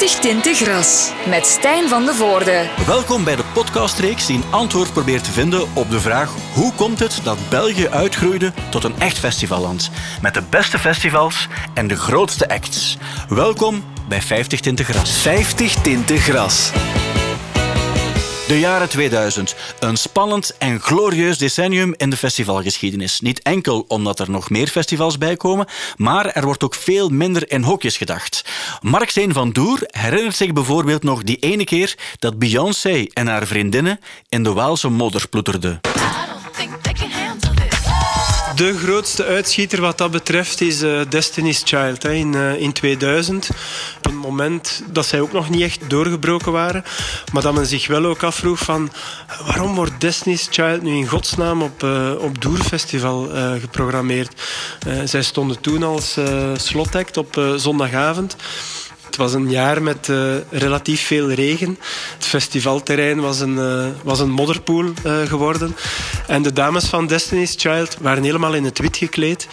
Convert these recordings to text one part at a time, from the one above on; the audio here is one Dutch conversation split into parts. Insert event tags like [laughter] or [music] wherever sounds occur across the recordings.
50 tinten gras met Stijn van de Voorde. Welkom bij de podcastreeks die een antwoord probeert te vinden op de vraag hoe komt het dat België uitgroeide tot een echt festivalland met de beste festivals en de grootste acts. Welkom bij 50 tinten gras. 50 tinten gras. De jaren 2000. Een spannend en glorieus decennium in de festivalgeschiedenis. Niet enkel omdat er nog meer festivals bij komen, maar er wordt ook veel minder in hokjes gedacht. Mark Steen van Doer herinnert zich bijvoorbeeld nog die ene keer dat Beyoncé en haar vriendinnen in de Waalse modder ploeterden. De grootste uitschieter wat dat betreft is uh, Destiny's Child hè, in, uh, in 2000. Op een moment dat zij ook nog niet echt doorgebroken waren. Maar dat men zich wel ook afvroeg van... Waarom wordt Destiny's Child nu in godsnaam op, uh, op Doerfestival geprogrammeerd? zij stonden toen als slotact op zondagavond. Het was een jaar met uh, relatief veel regen. Het festivalterrein was een, uh, was een modderpoel uh, geworden. En de dames van Destiny's Child waren helemaal in het wit gekleed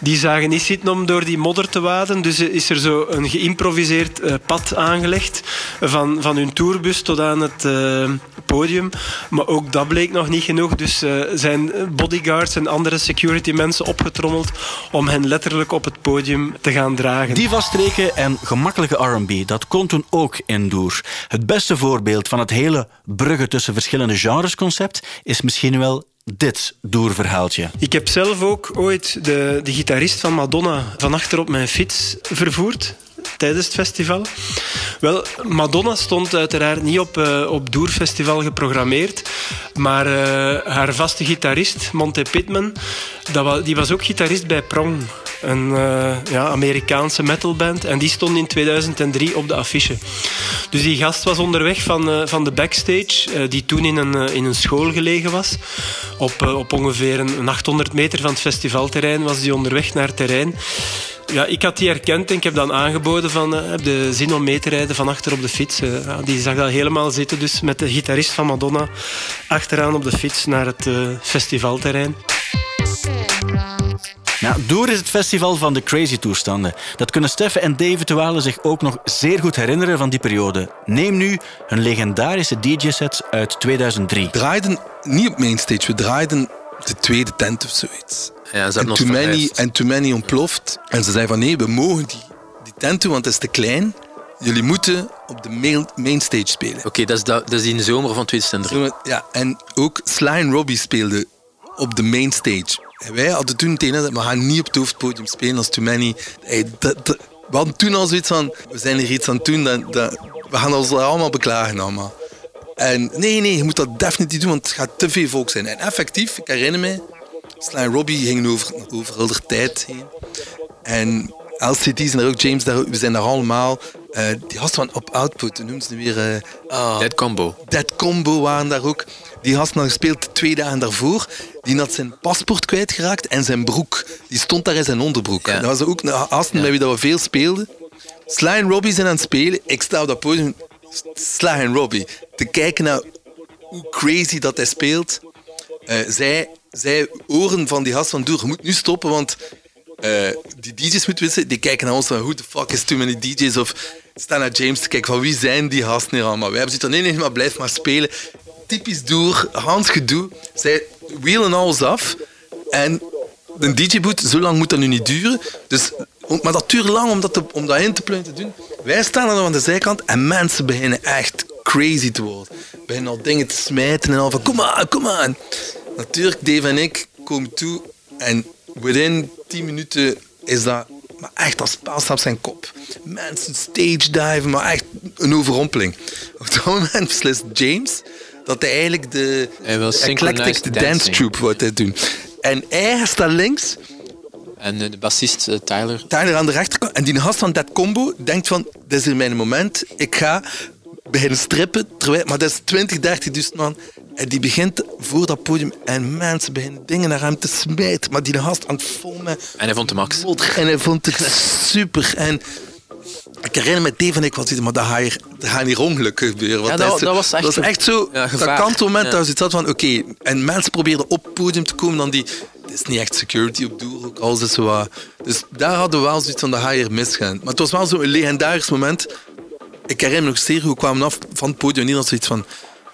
die zagen niet zitten om door die modder te waden. Dus is er zo een geïmproviseerd uh, pad aangelegd van, van hun tourbus tot aan het uh, podium. Maar ook dat bleek nog niet genoeg. Dus uh, zijn bodyguards en andere security mensen opgetrommeld om hen letterlijk op het podium te gaan dragen. Die streken en gemakkelijke R&B, dat kon toen ook in. Het beste voorbeeld van het hele bruggen tussen verschillende genres concept is misschien wel dit doerverhaaltje. Ik heb zelf ook ooit de, de gitarist van Madonna van achter op mijn fiets vervoerd tijdens het festival. Wel, Madonna stond uiteraard niet op, uh, op Doerfestival geprogrammeerd, maar uh, haar vaste gitarist, Monte Pittman, dat die was ook gitarist bij Prong, een uh, ja, Amerikaanse metalband. En die stond in 2003 op de affiche. Dus die gast was onderweg van, van de backstage, die toen in een, in een school gelegen was. Op, op ongeveer een 800 meter van het festivalterrein was die onderweg naar het terrein. Ja, ik had die herkend en ik heb dan aangeboden van heb de zin om mee te rijden van achter op de fiets. Die zag dat helemaal zitten, dus met de gitarist van Madonna achteraan op de fiets naar het festivalterrein. Nou, Door is het festival van de crazy toestanden. Dat kunnen Steffen en David de Walen zich ook nog zeer goed herinneren van die periode. Neem nu hun legendarische DJ-sets uit 2003. We draaiden niet op mainstage, we draaiden de tweede tent of zoiets. Ja, en, too many, en Too Many ontploft. En ze zeiden van nee, we mogen die, die tent doen, want het is te klein. Jullie moeten op de main, mainstage spelen. Oké, okay, dat, is dat, dat is in de zomer van 2003. Ja, en ook Sly en Robbie speelden op de mainstage. En wij hadden toen tegen dat we gaan niet op het hoofdpodium spelen als Too Many. Hey, dat, dat, we hadden toen al zoiets van, we zijn er iets aan het doen, dat, dat, we gaan ons allemaal beklagen allemaal. En nee, nee, je moet dat definitief doen, want het gaat te veel volk zijn. En effectief, ik herinner me, Sly Robbie gingen over, over heel de tijd heen. En LCD zijn er ook, James, daar, we zijn daar allemaal. Uh, die gasten van op Output, noemen ze weer... Uh, oh, Dead Combo. Dead Combo waren daar ook. Die gasten had gespeeld twee dagen daarvoor. Die had zijn paspoort kwijtgeraakt en zijn broek. Die stond daar in zijn onderbroek. Dat was ook een gasten ja. met wie dat we veel speelden. Sly en Robbie zijn aan het spelen. Ik sta op dat podium, Sly en Robbie, te kijken naar hoe crazy dat hij speelt. Uh, zij zij horen van die gast van Doer, je moet nu stoppen, want uh, die DJ's moeten wisten, die kijken naar ons van hoe de fuck is too many DJ's of staan naar James te kijken van wie zijn die gasten hier allemaal. Wij hebben zoiets van nee, nee, maar blijf maar spelen. Typisch Doer, Hans gedoe. Zij wheelen alles af en een DJ-boot, zo lang moet dat nu niet duren. Dus, maar dat duurt lang om dat, om dat in te plukken te doen. Wij staan dan aan de zijkant en mensen beginnen echt crazy te worden. Beginnen al dingen te smijten en al van kom aan, kom aan. Natuurlijk, Dave en ik komen toe en within 10 minuten is dat maar echt als paalstap zijn kop. Mensen stage diven, maar echt een overrompeling. Op dat [laughs] moment beslist James dat hij eigenlijk de eclectic dance troupe wordt doen. En hij staat links. En de bassist uh, Tyler. Tyler aan de rechterkant. En die gast van dat combo denkt van, dit is hier mijn moment. Ik ga beginnen strippen. Terwijl, maar dat is 20, 30 man. En die begint voor dat podium en mensen beginnen dingen naar hem te smijten. Maar die gast aan het filmen. En hij vond de max. En hij vond het [laughs] super. En ik herinner me Dave en ik was maar dat gaat hier, dat gaat hier ongelukken gebeuren. Want ja, dat, dat, was echt, dat was echt zo, ja, dat kantelmoment ja. dat je zat van, oké, en mensen probeerden op het podium te komen, dan die, het is niet echt security op doel, ook alles is zo Dus daar hadden we wel zoiets van, dat ga hier misgaan. Maar het was wel zo'n legendarisch moment ik herinner me nog zeer hoe we kwamen af van het podium en zoiets van...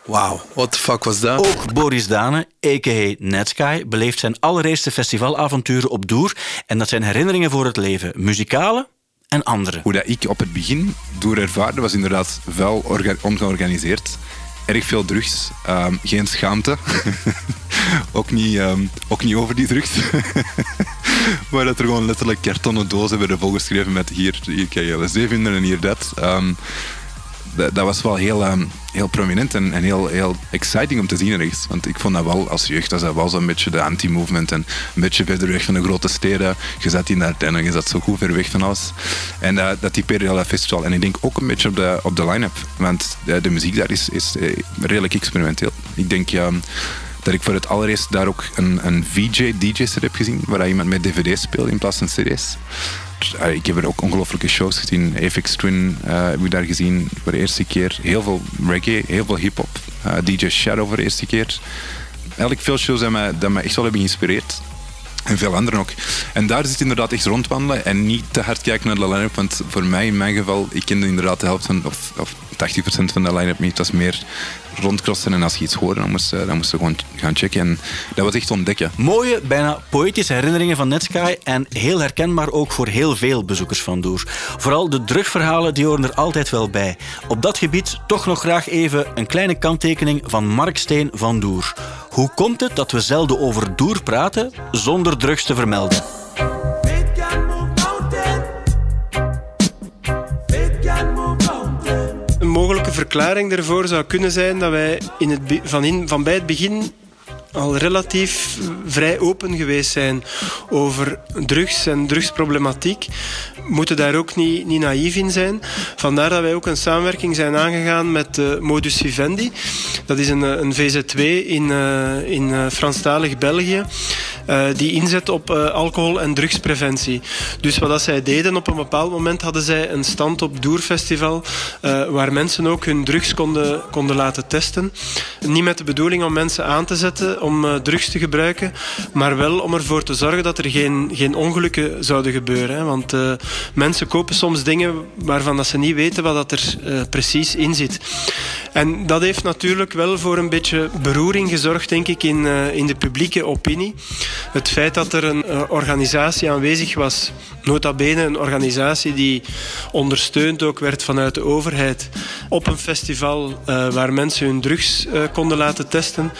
Wauw, what the fuck was dat? Ook Boris Dane, a.k.a. Netsky, beleeft zijn allereerste festivalavonturen op Doer. En dat zijn herinneringen voor het leven. Muzikale en. Hoe dat ik op het begin Doer ervaarde, was inderdaad orga- ongeorganiseerd. Erg veel drugs, ehm, geen schaamte. [laughs] ook, niet, ehm, ook niet over die drugs. [laughs] maar dat er gewoon letterlijk kartonnen dozen werden volgeschreven met hier, hier kan je LSD vinden en hier dat. Ehm, dat, dat was wel heel, ehm, heel prominent en, en heel, heel exciting om te zien ergens. Want ik vond dat wel als jeugd, was dat wel zo'n beetje de anti-movement en een beetje verder weg van de grote steden. Je zat in de Ardennen, je zat zo goed ver weg van alles. En dat dat typeerde heel dat festival. En ik denk ook een beetje op de, op de line-up. Want de, muziek daar is, is eh, redelijk experimenteel. Ik denk... ehm, dat ik voor het allereerst daar ook een, een VJ-DJ-set heb gezien, waar iemand met dvd's speelde in plaats van cd's. Ik heb er ook ongelooflijke shows gezien. Apex Twin eh, heb ik daar gezien voor de eerste keer. Heel veel reggae, heel veel hip-hop. Eh, DJ Shadow voor de eerste keer. Eigenlijk veel shows die mij, die mij echt wel hebben geïnspireerd. En veel anderen ook. En daar zit inderdaad echt rondwandelen en niet te hard kijken naar de line-up. Want voor mij, in mijn geval, ik kende inderdaad de helft van, of, of 80% van de line-up niet. Was meer rondcrossen en als je iets hoorde, dan moest, je- dan moest gewoon gaan checken. En dat was echt ontdekken. Mooie, bijna poëtische herinneringen van Netsky en heel herkenbaar ook voor heel veel bezoekers van Doer. Vooral de drugverhalen die horen er altijd wel bij. Op dat gebied toch nog graag even een kleine kanttekening van Mark Steen van Doer. Hoe komt het dat we zelden over Doer praten zonder drugs te vermelden? Verklaring daarvoor zou kunnen zijn dat wij in het, van, in, van bij het begin al relatief vrij open geweest zijn over drugs en drugsproblematiek. We moeten daar ook niet, niet naïef in zijn. Vandaar dat wij ook een samenwerking zijn aangegaan met eh, Modus Vivendi. Dat is een, eh, een VZ2 in, eh, in Franstalig België. Eh, die inzet op eh, alcohol- en drugspreventie. Dus wat dat zij deden, op een bepaald moment hadden zij een stand op Doerfestival eh, waar mensen ook hun drugs konden, konden laten testen. Niet met de bedoeling om mensen aan te zetten om drugs te gebruiken, maar wel om ervoor te zorgen dat er geen, geen ongelukken zouden gebeuren. Want mensen kopen soms dingen waarvan dat ze niet weten wat dat er precies in zit. En dat heeft natuurlijk wel voor een beetje beroering gezorgd, denk ik, in, in de publieke opinie. Het feit dat er een eh, organisatie aanwezig was, nota bene een organisatie die ondersteund ook werd vanuit de overheid, op een festival eh, waar mensen hun drugs eh, konden laten testen,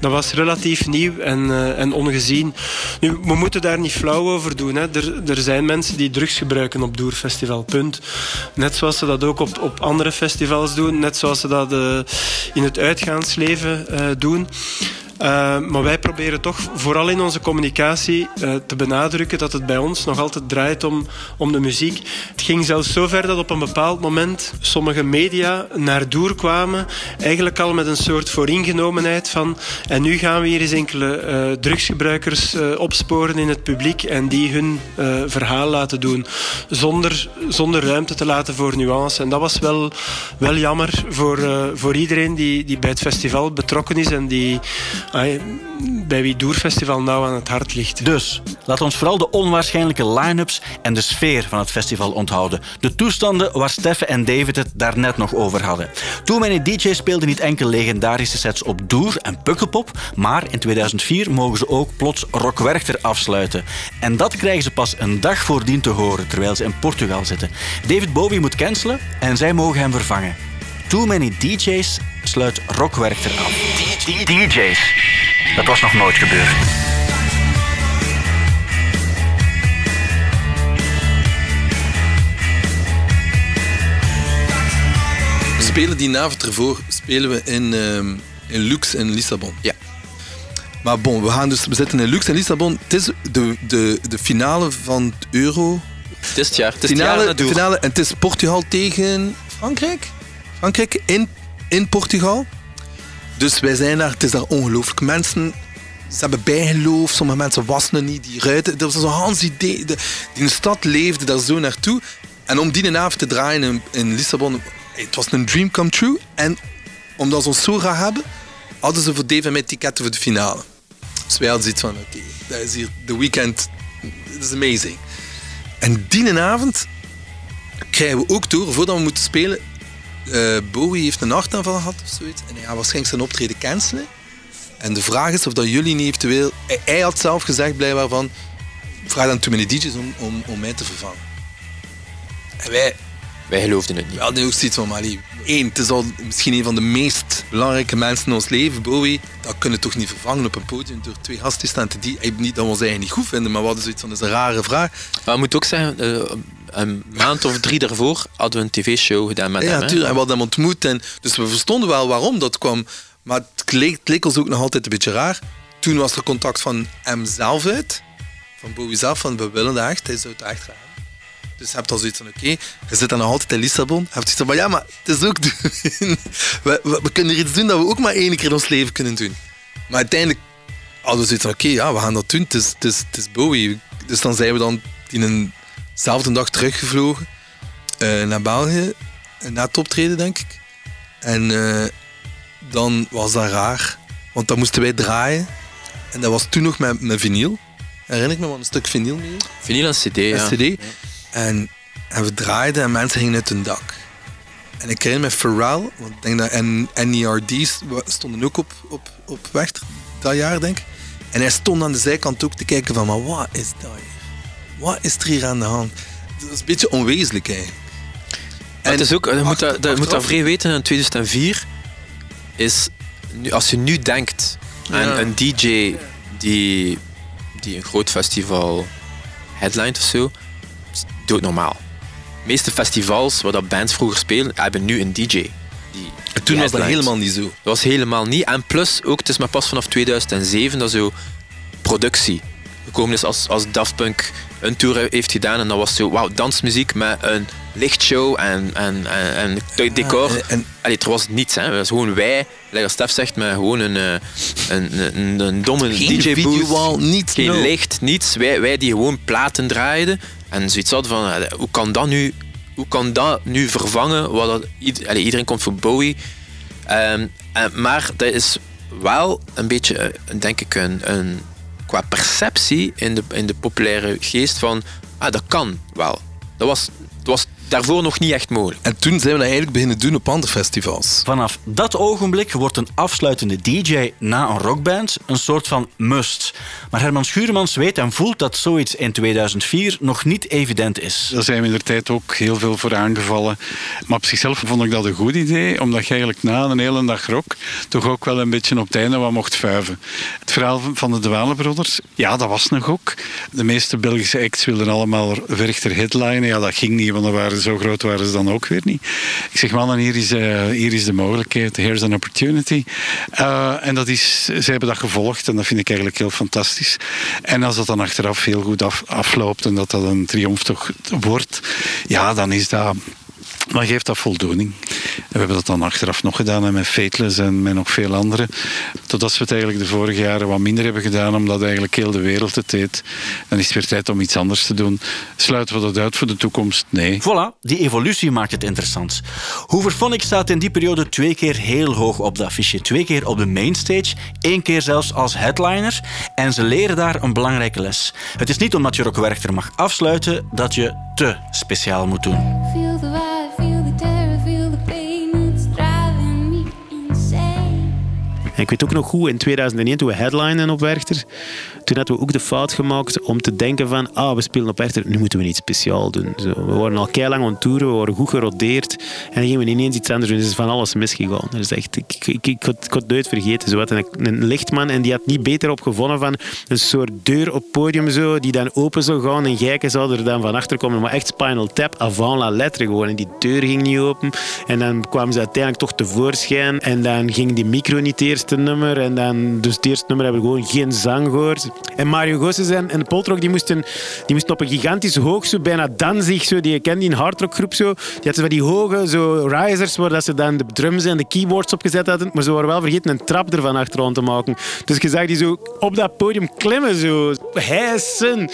dat was relatief nieuw en, en ongezien. Nu, we moeten daar niet flauw over doen. Hè. Er, er zijn mensen die drugs gebruiken op Doerfestival, punt. Net zoals ze dat ook op, op andere festivals doen. Net zoals ze dat in het uitgaansleven doen. Uh, maar wij proberen toch vooral in onze communicatie uh, te benadrukken dat het bij ons nog altijd draait om, om de muziek. Het ging zelfs zo ver dat op een bepaald moment sommige media naar Doer kwamen, eigenlijk al met een soort vooringenomenheid van en nu gaan we hier eens enkele uh, drugsgebruikers opsporen in het publiek en die hun verhaal laten doen, zonder, zonder ruimte te laten voor nuance. En dat was wel, wel jammer voor, voor iedereen die, die bij het festival betrokken is en die bij wie Doerfestival nou aan het hart ligt. Dus, laat ons vooral de onwaarschijnlijke line-ups en de sfeer van het festival onthouden. De toestanden waar Steffen en David het daarnet nog over hadden. Too Many DJ's speelden niet enkel legendarische sets op Doer en Pukkelpop, maar in 2004 mogen ze ook plots Rock Werchter afsluiten. En dat krijgen ze pas een dag voordien te horen, terwijl ze in Portugal zitten. David Bowie moet cancelen en zij mogen hem vervangen. Too Many DJ's sluit Rockwerchter af. DJ's. Dat was nog nooit gebeurd. We spelen die avond ervoor spelen we in, um, in Lux in Lissabon. Ja. Maar bon, we, gaan dus, we zitten in Lux in Lissabon. Het is de, de, de finale van het Euro. Het is het jaar. Het is finale, het jaar finale, en het is Portugal tegen Frankrijk. Frankrijk in, in Portugal. Dus wij zijn daar, het is daar ongelooflijk. Mensen, ze hebben bijgeloof, sommige mensen wassen niet, die ruiten. Dat was een Hans idee. De, die stad leefde daar zo naartoe. En om die avond te draaien in, in Lissabon, het was een dream come true. En omdat ze ons zo hebben, hadden ze voor Dave met ticketten voor de finale. Dus wij hadden zoiets van, oké, okay, dat is hier de weekend, dat is amazing. En die avond krijgen we ook door, voordat we moeten spelen, eh, Bowie heeft een hartaanval gehad of zoiets. En hij gaat waarschijnlijk zijn optreden cancelen. En de vraag is of dat jullie niet eventueel... Hij, hij had zelf gezegd blijkbaar van... Vraag dan toen mijn DJ's om, om, om mij te vervangen. En wij, Wij geloofden het niet. we hadden ook zoiets van... Maar één, het is al misschien een van de meest belangrijke mensen in ons leven, Bowie. Dat kunnen we toch niet vervangen op een podium door twee gasten te staan te die... Niet dat we ons eigenlijk niet goed vinden, maar we hadden zoiets van... Dat is een rare vraag. Maar ik moet ook zeggen, eh, een maand of drie daarvoor hadden we een tv-show gedaan met Ja, hem. hè. natuurlijk. En we hadden hem ontmoet. En, dus we verstonden wel waarom dat kwam. Maar het leek, het leek ons ook nog altijd een beetje raar. Toen was er contact van hem zelf uit. Van Bowie zelf, van we willen dat echt. Hij zou het echt gaan. Dus je hebt al zoiets van, oké, je zit dan nog altijd in Lissabon. Je hebt zoiets van, maar ja, maar het is ook... [laughs] we, we, we kunnen hier iets doen dat we ook maar één keer in ons leven kunnen doen. Maar uiteindelijk hadden we zoiets van, oké, ja, we gaan dat doen. Het is, het, is, het is Bowie. Dus dan zijn we dan in eenzelfde dag teruggevlogen eh, naar België. Na het optreden, denk ik. En eh, dan was dat raar. Want dan moesten wij draaien. En dat was toen nog met, met vinyl. Herinner ik me, want een stuk vinyl mee. Vinyl en cd, ja. CD. En, en we draaiden en mensen gingen uit hun dak. En ik herinner me Pharrell, want ik denk dat en NERD's stonden ook op, op, op weg dat jaar, denk ik. En hij stond aan de zijkant ook te kijken van, maar wat is dat? Wat is er hier aan de hand? Dat is een beetje onwezenlijk eigenlijk. Het is ook, je moet dat, je moet dat vrij weten, in 2004 is, als je nu denkt aan Ja. een DJ die, die een groot festival headlined of zo, is doodnormaal. De meeste festivals waar dat bands vroeger spelen, hebben nu een DJ. Die, En toen was dat helemaal niet zo. Dat was helemaal niet. En plus, ook, het is maar pas vanaf 2007 dat zo productie gekomen is als, als Daft Punk een tour heeft gedaan. En dat was zo, wauw, dansmuziek met een lichtshow en, en, en, en de- decor. en- en- Allee, er was niets. Hè. Het was gewoon wij, like als Stef zegt, met gewoon een, eh, een, een, een domme DJ-booth. niets, Geen licht, niets. Wij, wij die gewoon platen draaiden. En zoiets hadden van, eh, hoe kan dat nu, hoe kan dat nu vervangen? Wat dat, allee, iedereen komt voor Bowie. Ehm, en- maar dat is wel een beetje, eh, denk ik, een, een, qua perceptie in de, in de populaire geest van, ah, dat kan wel. Dat was, dat was daarvoor nog niet echt mogelijk. En toen zijn we dat eigenlijk beginnen doen op andere festivals. Vanaf dat ogenblik wordt een afsluitende DJ na een rockband een soort van must. Maar Herman Schuurmans weet en voelt dat zoiets in 2004 nog niet evident is. Daar zijn we in de tijd ook heel veel voor aangevallen. Maar op zichzelf vond ik dat een goed idee, omdat je eigenlijk na een hele dag rock toch ook wel een beetje op het einde wat mocht vuiven. Het verhaal van de Dwalenbrothers, ja, dat was nog ook. De meeste Belgische acts wilden allemaal Werchter headlinen. Ja, dat ging niet, want dan waren, zo groot waren ze dan ook weer niet. Ik zeg, mannen, hier is, eh, hier is de mogelijkheid. Here's an opportunity. Eh, en dat is, ze hebben dat gevolgd en dat vind ik eigenlijk heel fantastisch. En als dat dan achteraf heel goed af, afloopt en dat dat een triomf toch wordt, ja, dan is dat... Dan geeft dat voldoening. En we hebben dat dan achteraf nog gedaan en met Fateless en met nog veel andere. Totdat we het eigenlijk de vorige jaren wat minder hebben gedaan, omdat eigenlijk heel de wereld het deed. Dan is het weer tijd om iets anders te doen. Sluiten we dat uit voor de toekomst? Nee. Voilà, die evolutie maakt het interessant. Hooverphonic staat in die periode twee keer heel hoog op de affiche. Twee keer op de mainstage, één keer zelfs als headliner. En ze leren daar een belangrijke les. Het is niet omdat je Rock Werchter mag afsluiten dat je te speciaal moet doen. Ik weet ook nog goed, in 2001 toen we headlinen op Werchter, toen hadden we ook de fout gemaakt om te denken van, ah, we spelen op Werchter, nu moeten we iets speciaal doen. We waren al kei lang het toeren, we waren goed gerodeerd en dan gingen we ineens iets anders doen. Dus is van alles misgegaan. Is echt, ik, ik, ik, had, ik nooit vergeten. Zo had een, een lichtman en die had niet beter op gevonden van een soort deur op podium zo, die dan open zou gaan en gijken zou er dan van achter komen. Maar echt Spinal Tap, avant la lettre gewoon. En die deur ging niet open. En dan kwamen ze uiteindelijk toch tevoorschijn. En dan ging die micro niet het eerste nummer. En dan, dus het eerste nummer hebben we gewoon geen zang gehoord. En Mario Goossens en, en Poltrock, die moesten, die moesten op een gigantisch hoog, zo bijna danzig, zo, die je kent, die een hardrockgroep zo. Die hadden van die hoge zo risers, waar dat ze dan de drums en de keyboards op gezet hadden. Maar ze waren wel vergeten een trap ervan achteraan te maken. Dus je zag die zo op dat podium klimmen, zo hijsen.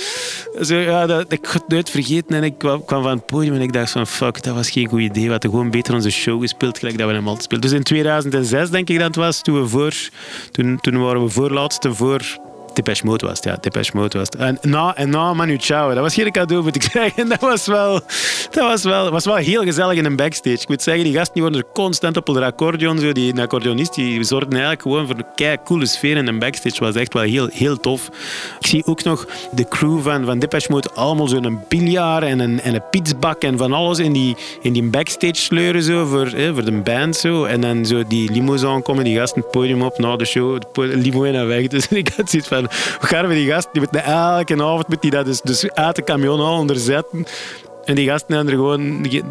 Zo, ja, dat, ik had het nooit vergeten en ik kwam, kwam van het podium en ik dacht van fuck, dat was geen goed idee. We hadden gewoon beter onze show gespeeld, gelijk dat we hem altijd speelden. Dus in 2006 denk ik dat het was, toen, we voor, toen, toen waren we voorlaatste voor Depeche Mode was ja. Depeche Mode was. En na, en na Manu Chao, dat was geen cadeau, moet ik [laughs] zeggen. Dat was wel, dat was wel, was wel heel gezellig in een backstage. Ik moet zeggen, die gasten die worden er constant op de accordeon. Zo. Die accordeonist die zorgde eigenlijk gewoon voor een kei coole sfeer in een backstage. was echt wel heel, heel tof. Ik zie ook nog de crew van, van Depeche Mode allemaal zo'n biljart en een, en een en van alles in die, in die backstage sleuren zo, voor, hè, voor de band. Zo. En dan zo die limousine komen, die gasten het podium op na de show, de limo naar weg. [laughs] Dus ik had zoiets van, hoe gaan we die gasten, die moeten elke avond moet die dat dus, dus uit de camion al onderzetten. En die gasten hebben er gewoon niet-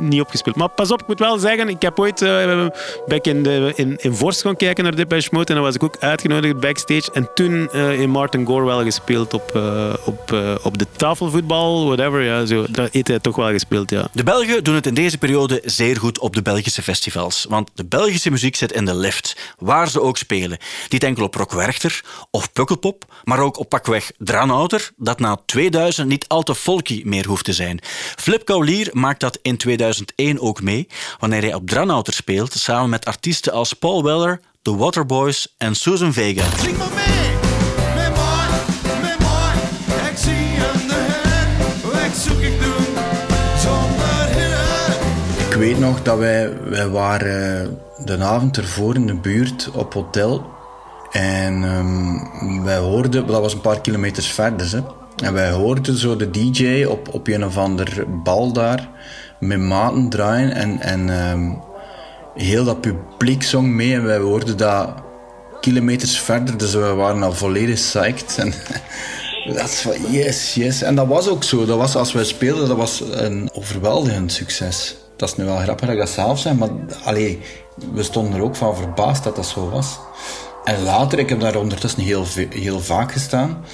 niet opgespeeld. Maar pas op, ik moet wel zeggen, ik heb ooit ik in, de, in, in Vorst gaan kijken naar Depeche Mode en dan was ik ook uitgenodigd backstage. En toen eh, in Martin Gore wel gespeeld op, eh, op, op de tafelvoetbal, whatever. Ja, zo, dat heeft hij toch wel gespeeld, ja. De Belgen doen het in deze periode zeer goed op de Belgische festivals. Want de Belgische muziek zit in de lift, waar ze ook spelen. Niet enkel op Rock Werchter of Pukkelpop, maar ook op pakweg Dranouter, dat na 2000 niet al te folky meer hoeft te zijn. Flip Kaulier maakt dat in 2001 ook mee, wanneer hij op Dranouter speelt, samen met artiesten als Paul Weller, The Waterboys en Susan Vega. Ik zie in de hit, weg zoek ik doen, zonder hinder. Ik weet nog dat wij, wij waren de avond ervoor in de buurt op hotel. En ehm, wij hoorden, dat was een paar kilometers verder. Hè. En wij hoorden zo de DJ op, op een of ander bal daar met maten draaien. En, en ehm, heel dat publiek zong mee. En wij hoorden dat kilometers verder. Dus we waren al volledig psyched. En [laughs] dat is van yes, yes. En dat was ook zo. Dat was, als wij speelden, dat was een overweldigend succes. Dat is nu wel grappig dat ik dat zelf zeg, maar allee, we stonden er ook van verbaasd dat dat zo was. En later, ik heb daar ondertussen heel, heel vaak gestaan.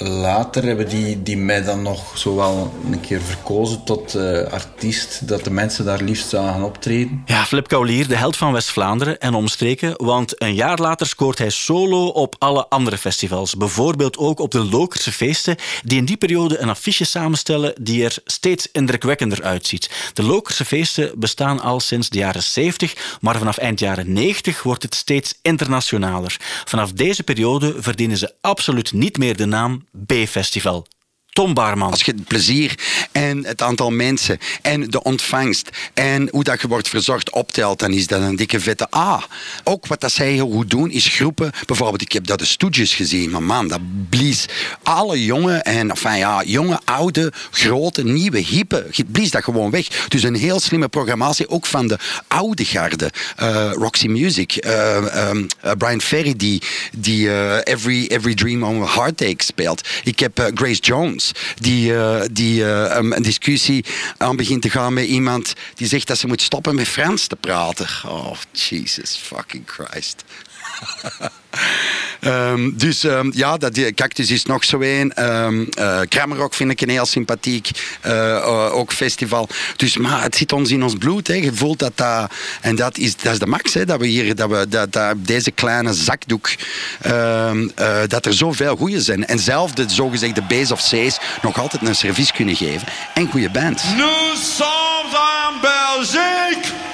Later hebben die, die mij dan nog zo wel een keer verkozen tot eh, artiest, dat de mensen daar liefst zagen optreden. Ja, Flip Kaulier, de held van West-Vlaanderen en omstreken, want een jaar later scoort hij solo op alle andere festivals. Bijvoorbeeld ook op de Lokerse feesten, die in die periode een affiche samenstellen die er steeds indrukwekkender uitziet. De Lokerse feesten bestaan al sinds de jaren 70, maar vanaf eind jaren 90 wordt het steeds internationaler. Vanaf deze periode verdienen ze absoluut niet meer de naam B-festival. Tom. Als je het plezier en het aantal mensen en de ontvangst en hoe dat je wordt verzorgd optelt, dan is dat een dikke vette A. Ook wat dat zij heel goed doen, is groepen. Bijvoorbeeld, ik heb dat de Stooges gezien, maar man, dat blies alle jonge en, enfin ja, jonge, oude, grote, nieuwe, hippe, blies dat gewoon weg. Dus een heel slimme programmatie, ook van de oude garde. Eh, Roxy Music, eh, ehm, eh, Brian Ferry, die, die every, every Dream on Heartache speelt. Ik heb Grace Jones, die, eh, die eh, een discussie aan begint te gaan met iemand die zegt dat ze moet stoppen met Frans te praten. Oh, Jesus fucking Christ. [laughs] Ehm, dus ehm, ja, dat, Cactus is nog zo een. Ehm eh, Krammerok vind ik een heel sympathiek eh, ook festival. Dus maar het zit ons in ons bloed. Hè. Je voelt dat dat... En dat is, dat is de max, hè, dat we hier... Dat we, dat, deze kleine zakdoek... eh, dat er zoveel goeie zijn. En zelf de zogezegde B's of C's nog altijd een service kunnen geven. En goede bands. Nous sommes en Belgique.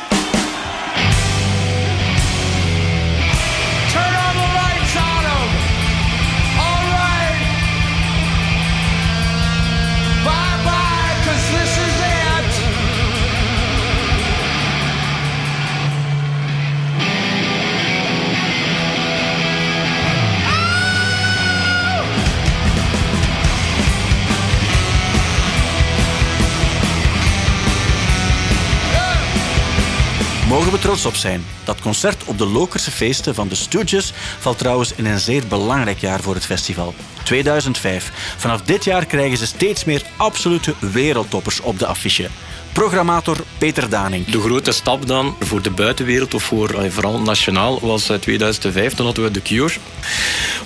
Mogen we trots op zijn. Dat concert op de Lokerse feesten van de Stooges valt trouwens in een zeer belangrijk jaar voor het festival. 2005. Vanaf dit jaar krijgen ze steeds meer absolute wereldtoppers op de affiche. Programmator Peter Daning. De grote stap dan voor de buitenwereld of voor, vooral nationaal was eh, 2005. Toen hadden we The Cure.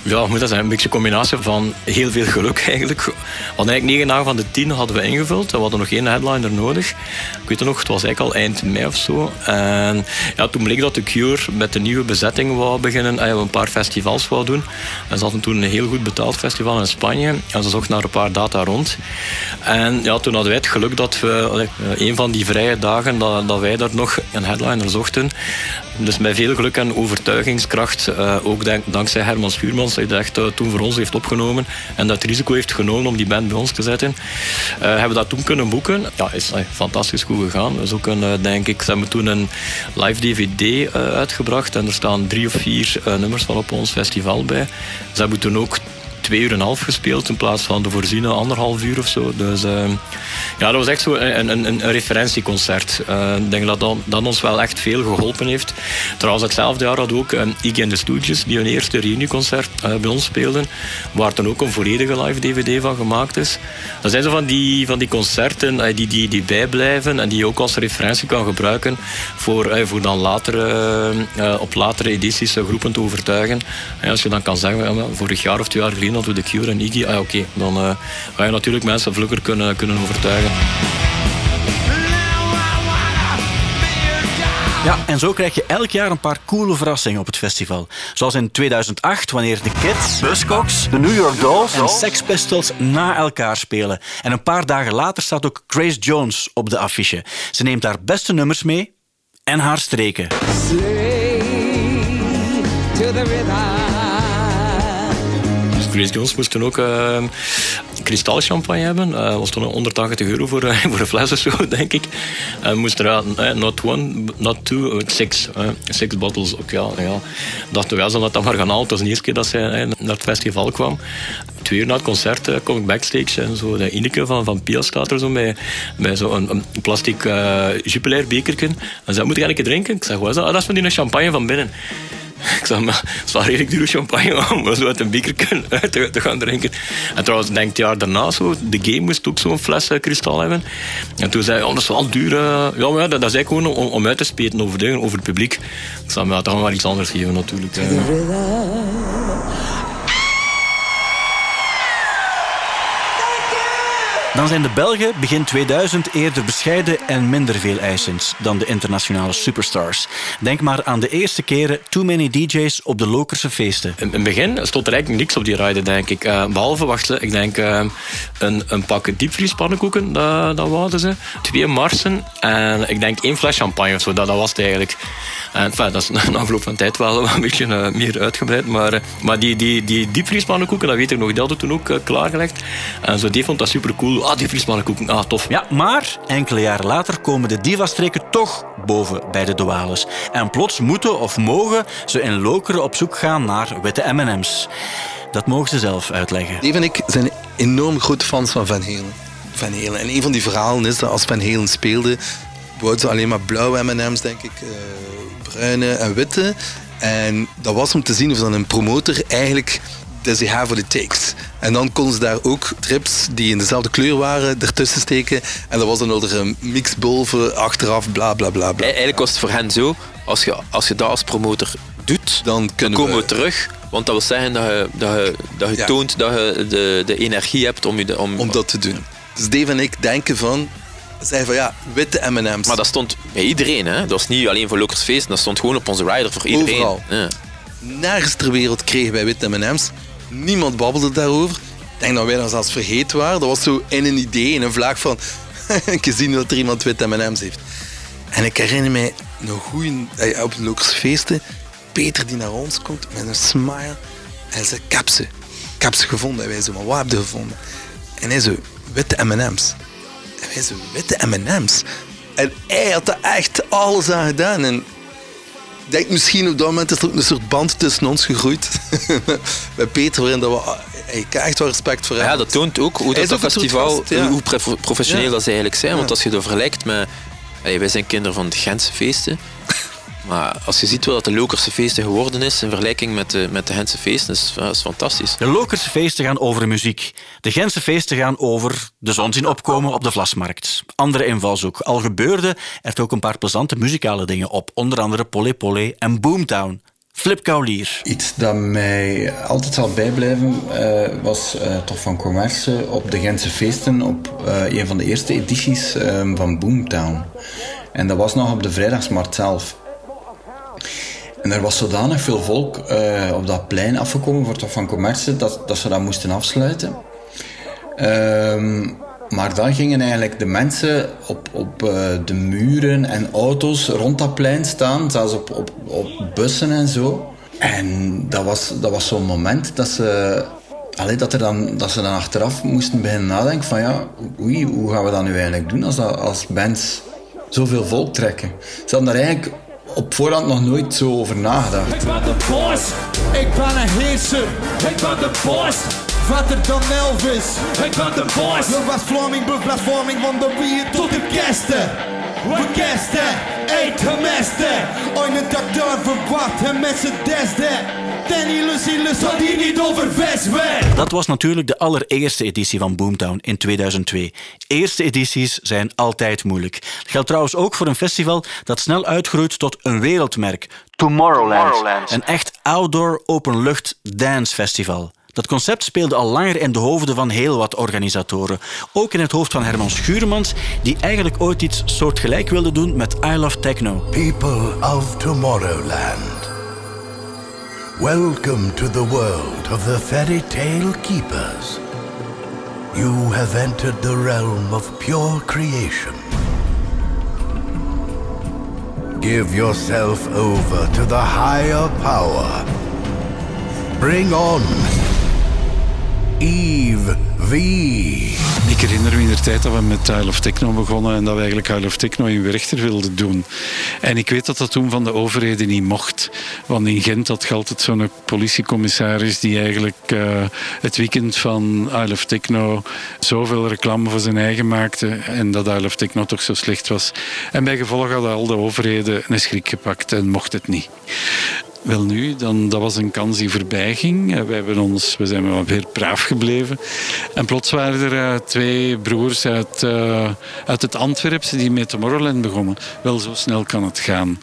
Ja, moet dat zijn een beetje combinatie van heel veel geluk eigenlijk. Hadden eigenlijk negen dagen van de tien hadden we ingevuld. We hadden nog één headliner nodig. Ik weet het nog, het was eigenlijk al eind mei of zo. En ja, toen bleek dat The Cure met de nieuwe bezetting wou beginnen. En een paar festivals wou doen. En ze hadden toen een heel goed betaald festival in Spanje. En ze zochten naar een paar data rond. En ja, toen hadden wij het geluk dat we allee, een van die vrije dagen dat, dat wij daar nog een headliner zochten. Dus met veel geluk en overtuigingskracht, eh, ook dank, dankzij Herman Schuurmans, die dat echt eh, toen voor ons heeft opgenomen en dat risico heeft genomen om die band bij ons te zetten, eh, hebben we dat toen kunnen boeken. Ja, is fantastisch goed gegaan. Dus ook een, denk ik, ze hebben toen een live DVD uitgebracht en er staan drie of vier nummers van op ons festival bij. Ze hebben toen ook twee uur en een half gespeeld in plaats van de voorziene anderhalf uur of zo. Dus eh, ja, dat was echt zo een, een, referentieconcert. Eh, ik denk dat, dat ons wel echt veel geholpen heeft. Trouwens, hetzelfde jaar hadden we ook um, Iggy and the Stooges, die hun eerste reunieconcert eh, bij ons speelden, waar dan ook een volledige live DVD van gemaakt is. Dat zijn zo van die, van die concerten eh, die, die, die bijblijven en die je ook als referentie kan gebruiken voor, eh, voor dan later, eh, eh, op latere edities eh, groepen te overtuigen. En als je dan kan zeggen, vorig jaar of twee jaar geleden hadden we de Cure en Iggy, ah, oké, dan eh, ga je natuurlijk mensen vlugger kunnen, kunnen overtuigen. Ja, en zo krijg je elk jaar een paar coole verrassingen op het festival. Zoals in 2008, wanneer de Kids, Buzzcocks, de New York Dolls en Sex Pistols na elkaar spelen. En een paar dagen later staat ook Grace Jones op de affiche. Ze neemt haar beste nummers mee en haar streken. Dus Grace Jones moest toen ook uh, kristalchampagne hebben. Dat was toen 180 euro voor, eh, [laughs] voor een fles of zo, [laughs] denk ik. En moesten raden, eh, not one, not two, eh, six. eh, six bottles ook, ja. ja. Dachten we, ja, ze dat dan maar gaan halen. Het was de eerste keer dat eh, naar het festival kwam. Twee uur na het concert eh, kom ik backstage en zo de Ineke van, van Pia staat er zo bij zo'n een, plastic uh, Jupiler bekertje. En zei, moet ik eigenlijk drinken? Ik zeg, dat? Ah, dat is van die champagne van binnen. Ik zeg, maar het wel redelijk dure champagne om zo uit een beker te, gaan drinken. En trouwens, denk het jaar daarna, zo, de game moest ook zo'n fles eh, kristal hebben. En toen zei hij, oh, dat is wel duur. eh. ja, maar ja, dat, is eigenlijk gewoon om, uit te speten over, dingen, over het publiek. Ik zei, maar ja, dat gaan we wel iets anders geven natuurlijk. eh. Dan zijn de Belgen begin 2000 eerder bescheiden en minder veel eisend dan de internationale superstars. Denk maar aan de eerste keren Too Many DJ's op de Lokerse feesten. In het begin stond er eigenlijk niks op die ride, denk ik. Eh, behalve, wacht, ik denk eh, een, een pak diepvriespannenkoeken, dat, dat wouden ze. Twee marsen en ik denk één fles champagne of zo, dat, dat was het eigenlijk. En enfin, dat is [laughs] na afloop van tijd wel een beetje eh, meer uitgebreid. Maar, eh, maar die, die, die diepvriespannenkoeken, dat weet ik nog, die hadden toen ook eh, klaargelegd. En zo, die vond dat super cool. Ah, diepvriespannenkoeken, ah, tof. Ja, maar enkele jaren later komen de diva-streken toch boven bij de douales. En plots moeten of mogen ze in Lokeren op zoek gaan naar witte M&M's. Dat mogen ze zelf uitleggen. Dave en ik zijn enorm grote fans van Van Halen. Van Halen. En een van die verhalen is dat als Van Halen speelde, wouden ze alleen maar blauwe M&M's, denk ik, eh, bruine en witte. En dat was om te zien of dan een promotor eigenlijk does he have what it takes. En dan konden ze daar ook trips die in dezelfde kleur waren ertussen steken. En dat was dan wel een mix boven, achteraf, bla bla bla. bla. Eigenlijk was het voor hen zo, als je, als je dat als promotor doet, dan, komen we terug. Want dat wil zeggen dat je, dat je, dat je Ja. toont dat je de, de energie hebt om, je de, om, om dat te doen. Dus Dave en ik denken van, zeggen van ja, witte M&M's. Maar dat stond bij iedereen, hè? Dat was niet alleen voor Lokersfeest, dat stond gewoon op onze rider voor iedereen. Overal. Ja. Nergens ter wereld kregen wij witte M&M's. Niemand babbelde daarover. Ik denk dat wij dat zelfs vergeten waren. Dat was zo in een idee, in een vlaag van... [laughs] ik zien dat er iemand witte M&M's heeft. En ik herinner mij nog goed eh, op de Lokersfeesten... Peter die naar ons komt met een smile. En zei, ik heb ze. Ik heb ze gevonden. En wij zo, maar wat heb je gevonden? En hij zo, witte M&M's. Zo, witte M&M's? En hij had daar echt alles aan gedaan. En ik denk misschien op dat moment is er ook een soort band tussen ons gegroeid. [laughs] Bij Peter, waarin dat we, ik heb echt wel respect voor hem. Ja, dat toont ook hoe dat, festival, ja. hoe professioneel Ja. dat ze eigenlijk zijn. Want als je dat vergelijkt met... Allee, wij zijn kinderen van de Gentse feesten. Maar als je ziet wat de Lokerse feesten geworden is in vergelijking met de, met de Gentse feesten, is, dat is fantastisch. De Lokerse feesten gaan over muziek. De Gentse feesten gaan over de zon zien opkomen op de Vlasmarkt. Andere invalshoek. Al gebeurde er ook een paar plezante muzikale dingen op. Onder andere Polé Polé en Boomtown. Flip Kaulier. Iets dat mij altijd zal bijblijven eh, was eh, toch van commerce op de Gentse feesten op eh, een van de eerste edities eh, van Boomtown. En dat was nog op de vrijdagsmarkt zelf. En er was zodanig veel volk eh, op dat plein afgekomen voor toch van commerce dat, dat ze dat moesten afsluiten. Ehm, Maar dan gingen eigenlijk de mensen op, op eh, de muren en auto's rond dat plein staan, zelfs op, op, op bussen en zo. En dat was, dat was zo'n moment dat ze, allee, dat, er dan, dat ze dan achteraf moesten beginnen nadenken van ja, oei, hoe gaan we dat nu eigenlijk doen als, dat, als bands zoveel volk trekken. Ze hadden daar eigenlijk op voorhand nog nooit zo over nagedacht. Ik ben de boss, ik ben een heerser. Ik ben de boss, vetter dan Elvis. Ik ben de boss. De West-Vlaming bevlasvorming van de bier tot de gasten. We gasten, eet gemesten. Eine dag daar verwacht en met z'n desde. Danny Lucy lust had hier niet over Westweg. Dat was natuurlijk de allereerste editie van Boomtown in 2002. Eerste edities zijn altijd moeilijk. Dat geldt trouwens ook voor een festival dat snel uitgroeit tot een wereldmerk. Tomorrowland. Een echt outdoor openlucht dance festival. Dat concept speelde al langer in de hoofden van heel wat organisatoren. Ook in het hoofd van Herman Schuurmans, die eigenlijk ooit iets soortgelijk wilde doen met I Love Techno. People of Tomorrowland. Welcome to the world of the fairy tale keepers. You have entered the realm of pure creation. Give yourself over to the higher power. Bring on Eve V. Ik herinner me in de tijd dat we met Isle of Techno begonnen en dat we eigenlijk Isle of Techno in Werchter wilden doen. En ik weet dat dat toen van de overheden niet mocht. Want in Gent had je altijd zo'n politiecommissaris die eigenlijk eh, het weekend van Isle of Techno zoveel reclame voor zijn eigen maakte en dat Isle of Techno toch zo slecht was. En bij gevolg hadden al de overheden een schrik gepakt en mocht het niet. Wel nu, dan, dat was een kans die voorbij ging. Eh, We, hebben ons, we zijn wel weer braaf gebleven. En plots waren er eh, twee broers uit, eh, uit het Antwerpse die met Tomorrowland begonnen. Wel, zo snel kan het gaan.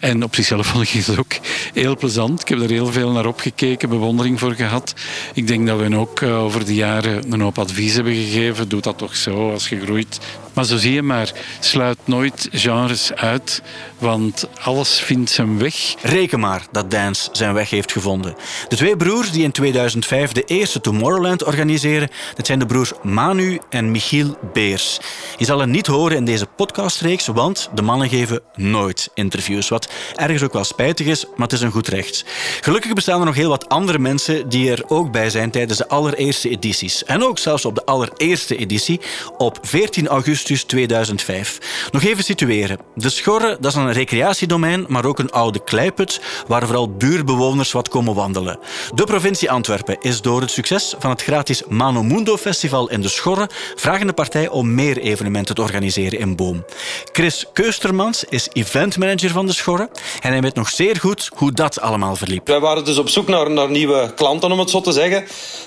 En op zichzelf [laughs] vond ik het ook heel plezant. Ik heb er heel veel naar opgekeken, bewondering voor gehad. Ik denk dat we ook over de jaren een hoop advies hebben gegeven. Doe dat toch zo als je groeit. Maar zo zie je maar, sluit nooit genres uit, want alles vindt zijn weg. Reken maar dat dance zijn weg heeft gevonden. De twee broers die in 2005 de eerste Tomorrowland organiseren, dat zijn de broers Manu en Michiel Beers. Je zal hen niet horen in deze podcastreeks, want de mannen geven nooit interviews. Wat ergens ook wel spijtig is, maar het is een goed recht. Gelukkig bestaan er nog heel wat andere mensen die er ook bij zijn tijdens de allereerste edities. En ook zelfs op de allereerste editie op 14 augustus 2005. Nog even situeren. De Schorre dat is een recreatiedomein, maar ook een oude kleiput waar vooral buurbewoners wat komen wandelen. De provincie Antwerpen is door het succes van het gratis Mano Mundo Festival in de Schorre vragende partij om meer evenementen te organiseren in Boom. Chris Keustermans is eventmanager van de Schorre en hij weet nog zeer goed hoe dat allemaal verliep. Wij waren dus op zoek naar, naar nieuwe klanten, om het zo te zeggen.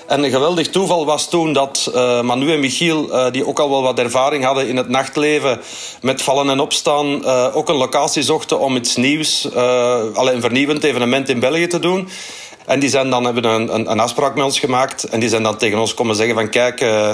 En een geweldig toeval was toen dat eh, Manu en Michiel, eh, die ook al wel wat ervaring hadden in het nachtleven met vallen en opstaan, eh, ook een locatie zochten om iets nieuws, uh, een vernieuwend evenement in België te doen. En die zijn dan, hebben een, een, een afspraak met ons gemaakt. En die zijn dan tegen ons komen zeggen van kijk, uh,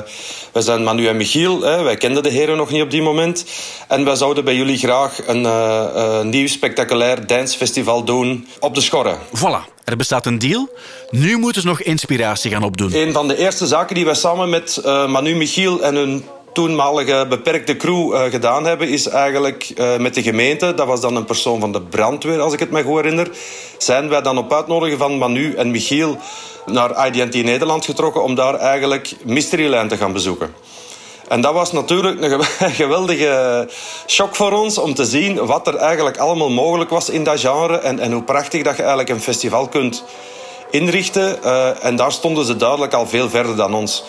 wij zijn Manu en Michiel. Hè, wij kenden de heren nog niet op die moment. En wij zouden bij jullie graag een uh, uh, nieuw spectaculair dancefestival doen op de Schorre. Voilà. Er bestaat een deal. Nu moeten ze nog inspiratie gaan opdoen. Een van de eerste zaken die wij samen met Manu, Michiel en hun toenmalige beperkte crew uh, gedaan hebben, is eigenlijk uh, met de gemeente, dat was dan een persoon van de brandweer, als ik het me goed herinner, zijn wij dan op uitnodigen van Manu en Michiel naar IDT Nederland getrokken om daar eigenlijk Mysteryland te gaan bezoeken. En dat was natuurlijk [laughs] een geweldige shock voor ons om te zien wat er eigenlijk allemaal mogelijk was in dat genre en, en hoe prachtig dat je eigenlijk een festival kunt inrichten. Uh, en daar stonden ze duidelijk al veel verder dan ons.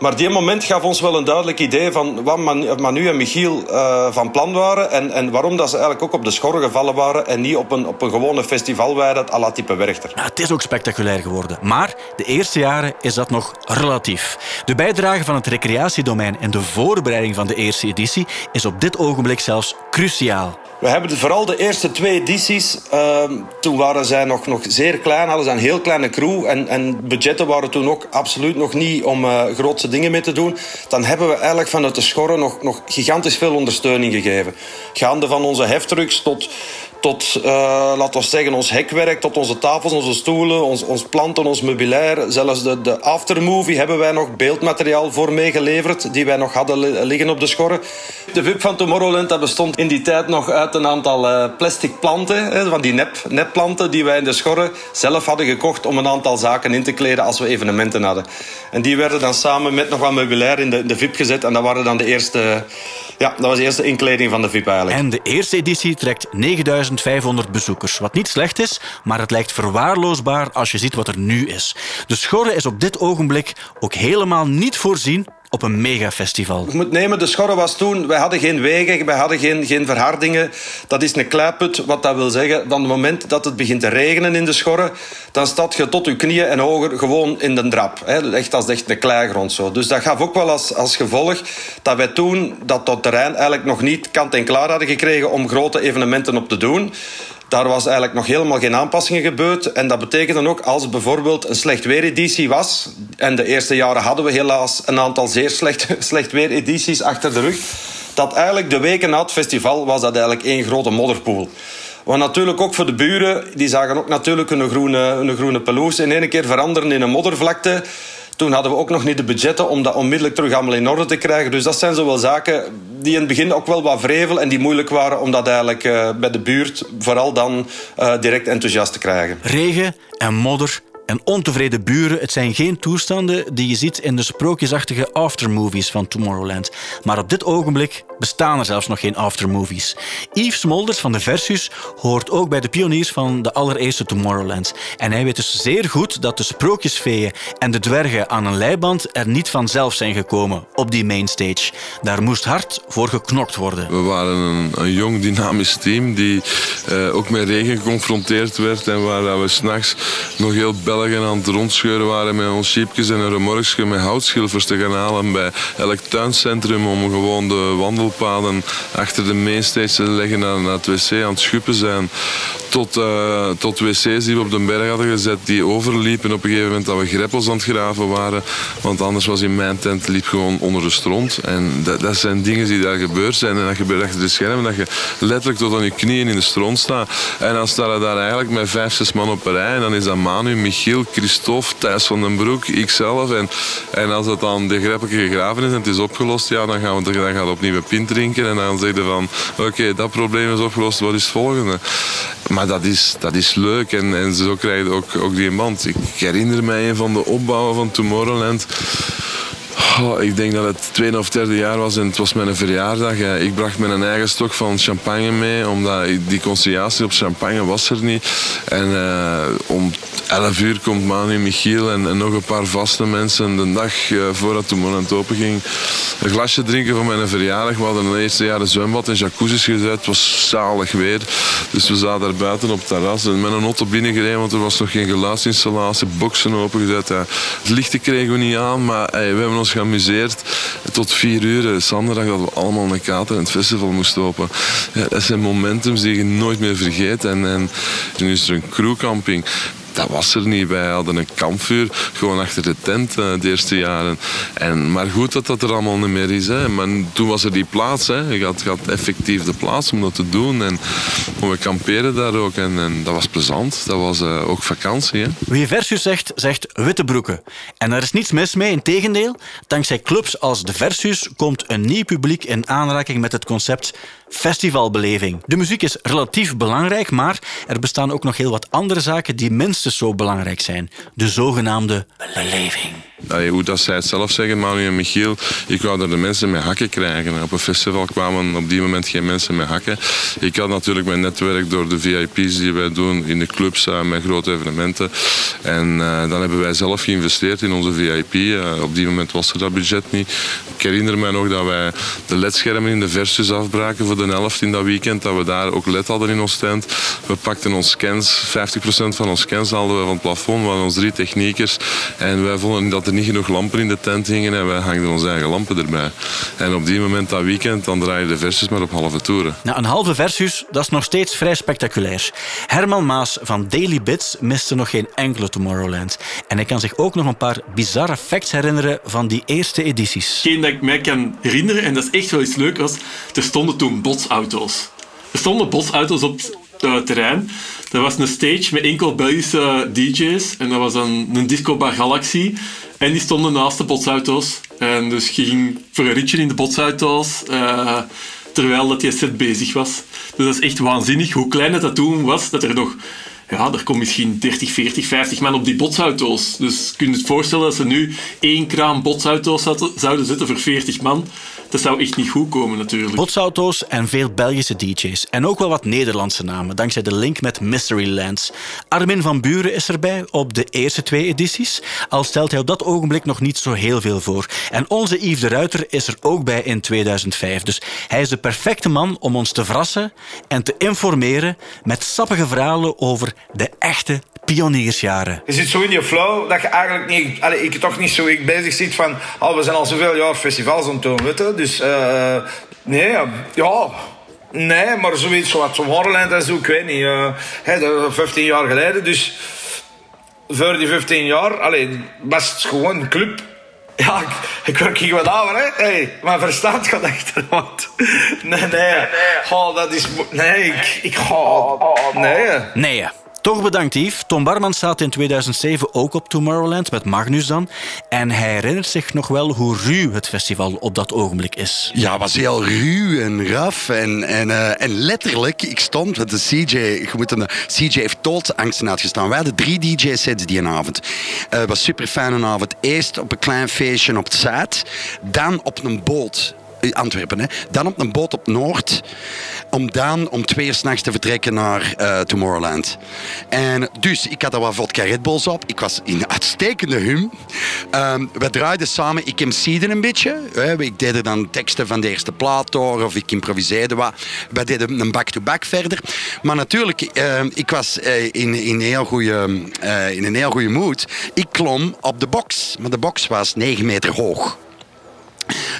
Maar die moment gaf ons wel een duidelijk idee van wat Manu en Michiel uh, van plan waren. En, en waarom dat ze eigenlijk ook op de schorren gevallen waren. En niet op een, op een gewone festivalweide à la type Werchter. Ja, het is ook spectaculair geworden. Maar de eerste jaren is dat nog relatief. De bijdrage van het recreatiedomein en de voorbereiding van de eerste editie is op dit ogenblik zelfs cruciaal. We hebben vooral de eerste twee edities. Uh, toen waren zij nog, nog zeer klein, hadden ze een heel kleine crew. En, en budgetten waren toen ook absoluut nog niet om uh, grootse dingen mee te doen. Dan hebben we eigenlijk vanuit de schorren nog, nog gigantisch veel ondersteuning gegeven. Gaande van onze heftrucks tot, tot, uh, laten we zeggen, ons hekwerk, tot onze tafels, onze stoelen, ons, ons planten, ons meubilair. Zelfs de, de aftermovie hebben wij nog beeldmateriaal voor meegeleverd, die wij nog hadden liggen op de schorren. De VIP van Tomorrowland bestond in die tijd nog uit een aantal uh, plastic planten, hè, van die nep, nepplanten die wij in de schorren zelf hadden gekocht om een aantal zaken in te kleden als we evenementen hadden. En die werden dan samen met nog wat meubilair in de, de VIP gezet en dat waren dan de eerste... Ja, dat was de eerste inkleding van de VIP eigenlijk. En de eerste editie trekt 9500 bezoekers. Wat niet slecht is, maar het lijkt verwaarloosbaar als je ziet wat er nu is. De Schorre is op dit ogenblik ook helemaal niet voorzien op een megafestival. Je moet nemen, de Schorre was toen... Wij hadden geen wegen, wij hadden geen, geen verhardingen. Dat is een kleiput, wat dat wil zeggen... van het moment dat het begint te regenen in de Schorre... dan staat je tot je knieën en hoger gewoon in de drap. Hè. Echt als echt een kleigrond. Zo. Dus dat gaf ook wel als, als gevolg dat wij toen dat, dat terrein eigenlijk nog niet kant en klaar hadden gekregen... om grote evenementen op te doen. Daar was eigenlijk nog helemaal geen aanpassingen gebeurd. En dat betekende ook als bijvoorbeeld een slecht weereditie was. En de eerste jaren hadden we helaas een aantal zeer slecht, [laughs] slecht weeredities achter de rug. Dat eigenlijk de weken na het festival was dat eigenlijk één grote modderpoel. Maar natuurlijk ook voor de buren, die zagen ook natuurlijk een groene, een groene pelouse in één keer veranderen in een moddervlakte. Toen hadden we ook nog niet de budgetten om dat onmiddellijk terug allemaal in orde te krijgen. Dus dat zijn zo wel zaken die in het begin ook wel wat vrevel en die moeilijk waren om dat eigenlijk uh, bij de buurt vooral dan uh, direct enthousiast te krijgen. Regen en modder en ontevreden buren, het zijn geen toestanden die je ziet in de sprookjesachtige aftermovies van Tomorrowland. Maar op dit ogenblik bestaan er zelfs nog geen aftermovies. Yves Smolders van de Versus hoort ook bij de pioniers van de allereerste Tomorrowland. En hij weet dus zeer goed dat de sprookjesfeeën en de dwergen aan een leiband er niet vanzelf zijn gekomen op die mainstage. Daar moest hard voor geknokt worden. We waren een, jong, dynamisch team die uh, ook met regen geconfronteerd werd en waar we s'nachts nog heel Belgen aan het rondscheuren waren met ons jeepjes en een remorkje met houtschilfers te gaan halen bij elk tuincentrum om gewoon de wandelpaden achter de mainstage te leggen naar het wc aan het schuppen zijn. Tot, uh, tot wc's die we op de berg hadden gezet die overliepen op een gegeven moment dat we greppels aan het graven waren. Want anders was in mijn tent liep gewoon onder de stront. En dat, dat zijn dingen die daar gebeurd zijn. En dat gebeurt achter de schermen dat je letterlijk tot aan je knieën in de stront staat. En dan staan er daar eigenlijk met vijf, zes man op een rij. En dan is dat Manu, Michiel, Christophe, Thijs van den Broek, ikzelf. En, en als het dan de greppelke gegraven is en het is opgelost, ja, dan gaan we dan gaan opnieuw een pint drinken. En dan zeggen van, oké, dat probleem is opgelost, wat is het volgende? Maar dat is, dat is leuk en, en zo krijg je ook, ook die band. Ik herinner mij een van de opbouwen van Tomorrowland. Oh, ik denk dat het tweede of derde jaar was en het was mijn verjaardag. Ik bracht mijn eigen stok van champagne mee, omdat die conciliatie op champagne was er niet. En uh, om 11 uur komt Manu, Michiel en, nog een paar vaste mensen de dag uh, voordat de moment open ging. Een glasje drinken voor mijn verjaardag. We hadden een eerste jaar een zwembad en jacuzzi's gezet. Het was zalig weer. Dus we zaten daar buiten op het terras en met een auto binnengereden, want er was nog geen geluidsinstallatie. Boksen opengezet. Het lichten kregen we niet aan, maar hey, we hebben ons geamuseerd tot vier uur. Zondag dat we allemaal een kater in het festival moesten open. Ja, dat zijn momentums die je nooit meer vergeet. En, en nu is er een crewcamping dat was er niet. Wij hadden een kampvuur gewoon achter de tent uh, de eerste jaren. En, maar goed dat dat er allemaal niet meer is. Hè. Maar toen was er die plaats. Hè. Je, had, had effectief de plaats om dat te doen. En we kamperen daar ook. En, dat was plezant. Dat was uh, ook vakantie. Hè. Wie Versus zegt, zegt witte broeken. En daar is niets mis mee. Integendeel, dankzij clubs als de Versus komt een nieuw publiek in aanraking met het concept festivalbeleving. De muziek is relatief belangrijk, maar er bestaan ook nog heel wat andere zaken die minstens zo belangrijk zijn. De zogenaamde beleving. Allee, hoe dat zij het zelf zeggen, Manu en Michiel, ik wou er de mensen met hakken krijgen. Op een festival kwamen op die moment geen mensen met hakken. Ik had natuurlijk mijn netwerk door de VIP's die wij doen in de clubs uh, met grote evenementen. En uh, dan hebben wij zelf geïnvesteerd in onze VIP. Uh, op die moment was er dat budget niet. Ik herinner me nog dat wij de ledschermen in de versus afbraken voor de helft in dat weekend. Dat we daar ook led hadden in ons tent. We pakten ons scans, 50% van ons scans hadden we van het plafond. We hadden ons drie techniekers. En wij vonden dat er niet genoeg lampen in de tent hingen en wij hangden onze eigen lampen erbij. En op die moment dat weekend, dan draaien de versus maar op halve toeren. Nou, een halve versus, dat is nog steeds vrij spectaculair. Herman Maas van Daily Bits miste nog geen enkele Tomorrowland. En hij kan zich ook nog een paar bizarre facts herinneren van die eerste edities. Geen dat ik mij kan herinneren, en dat is echt wel iets leuk, was... Er stonden toen botsauto's. Er stonden botsauto's op eh, terrein. Dat was een stage met enkel Belgische DJ's. En dat was een, een disco bar Galaxy. En die stonden naast de botsauto's. En dus ging voor een ritje in de botsauto's. eh, terwijl dat die set bezig was. Dus dat is echt waanzinnig hoe klein dat toen was. Dat er nog... Ja, er komt misschien 30, 40, 50 man op die botsauto's. Dus kun je het voorstellen dat ze nu één kraam botsauto's zouden zetten voor 40 man. Dat zou echt niet goed komen natuurlijk. Botsauto's en veel Belgische DJ's. En ook wel wat Nederlandse namen, dankzij de link met Mysterylands. Armin van Buren is erbij op de eerste twee edities, al stelt hij op dat ogenblik nog niet zo heel veel voor. En onze Yves de Ruiter is er ook bij in 2005. Dus hij is de perfecte man om ons te verrassen en te informeren met sappige verhalen over de echte pioniersjaren. Je zit zo in je flow dat je eigenlijk niet... Allee, ik toch niet zo ik bezig zit van... Oh, we zijn al zoveel jaar festivals aan het doen, weet je. Dus eh, nee, ja... Nee, maar zoiets zoals Tomorrowland en zo, ik weet niet. eh, hè, dat was 15 jaar geleden, dus... Voor die 15 jaar, allee, was het gewoon een club. [laughs] Ja, ik, ik werk hier wat ouder, hè. Hey, mijn verstand gaat achteruit. [laughs] Nee, nee. Oh, dat is... Nee, ik... ik ga... Nee. Nee. Toch bedankt Yves. Tom Barman staat in 2007 ook op Tomorrowland met Magnus dan. En hij herinnert zich nog wel hoe ruw het festival op dat ogenblik is. Ja, het was heel ruw en raf. En, en, eh, en letterlijk, ik stond met de CJ. Je moet een, CJ heeft doodsangsten uitgestaan. Wij hadden drie DJ-sets die avond. Eh, Het was super fijne avond. Eerst op een klein feestje op het Zuid. Dan op een boot. In Antwerpen, hè. Dan op een boot op Noord. Om dan om twee uur s'nachts te vertrekken naar eh, Tomorrowland. En dus, ik had er wat vodka Red Bulls op. Ik was in uitstekende hum. Ehm, we draaiden samen. Ik MC'de een beetje. Ik deed dan teksten van de eerste plaat. Of ik improviseerde wat. We deden een back-to-back verder. Maar natuurlijk, eh, ik was eh, in, in, heel goede, eh, in een heel goede mood. Ik klom op de box. Maar de box was 9 meter hoog.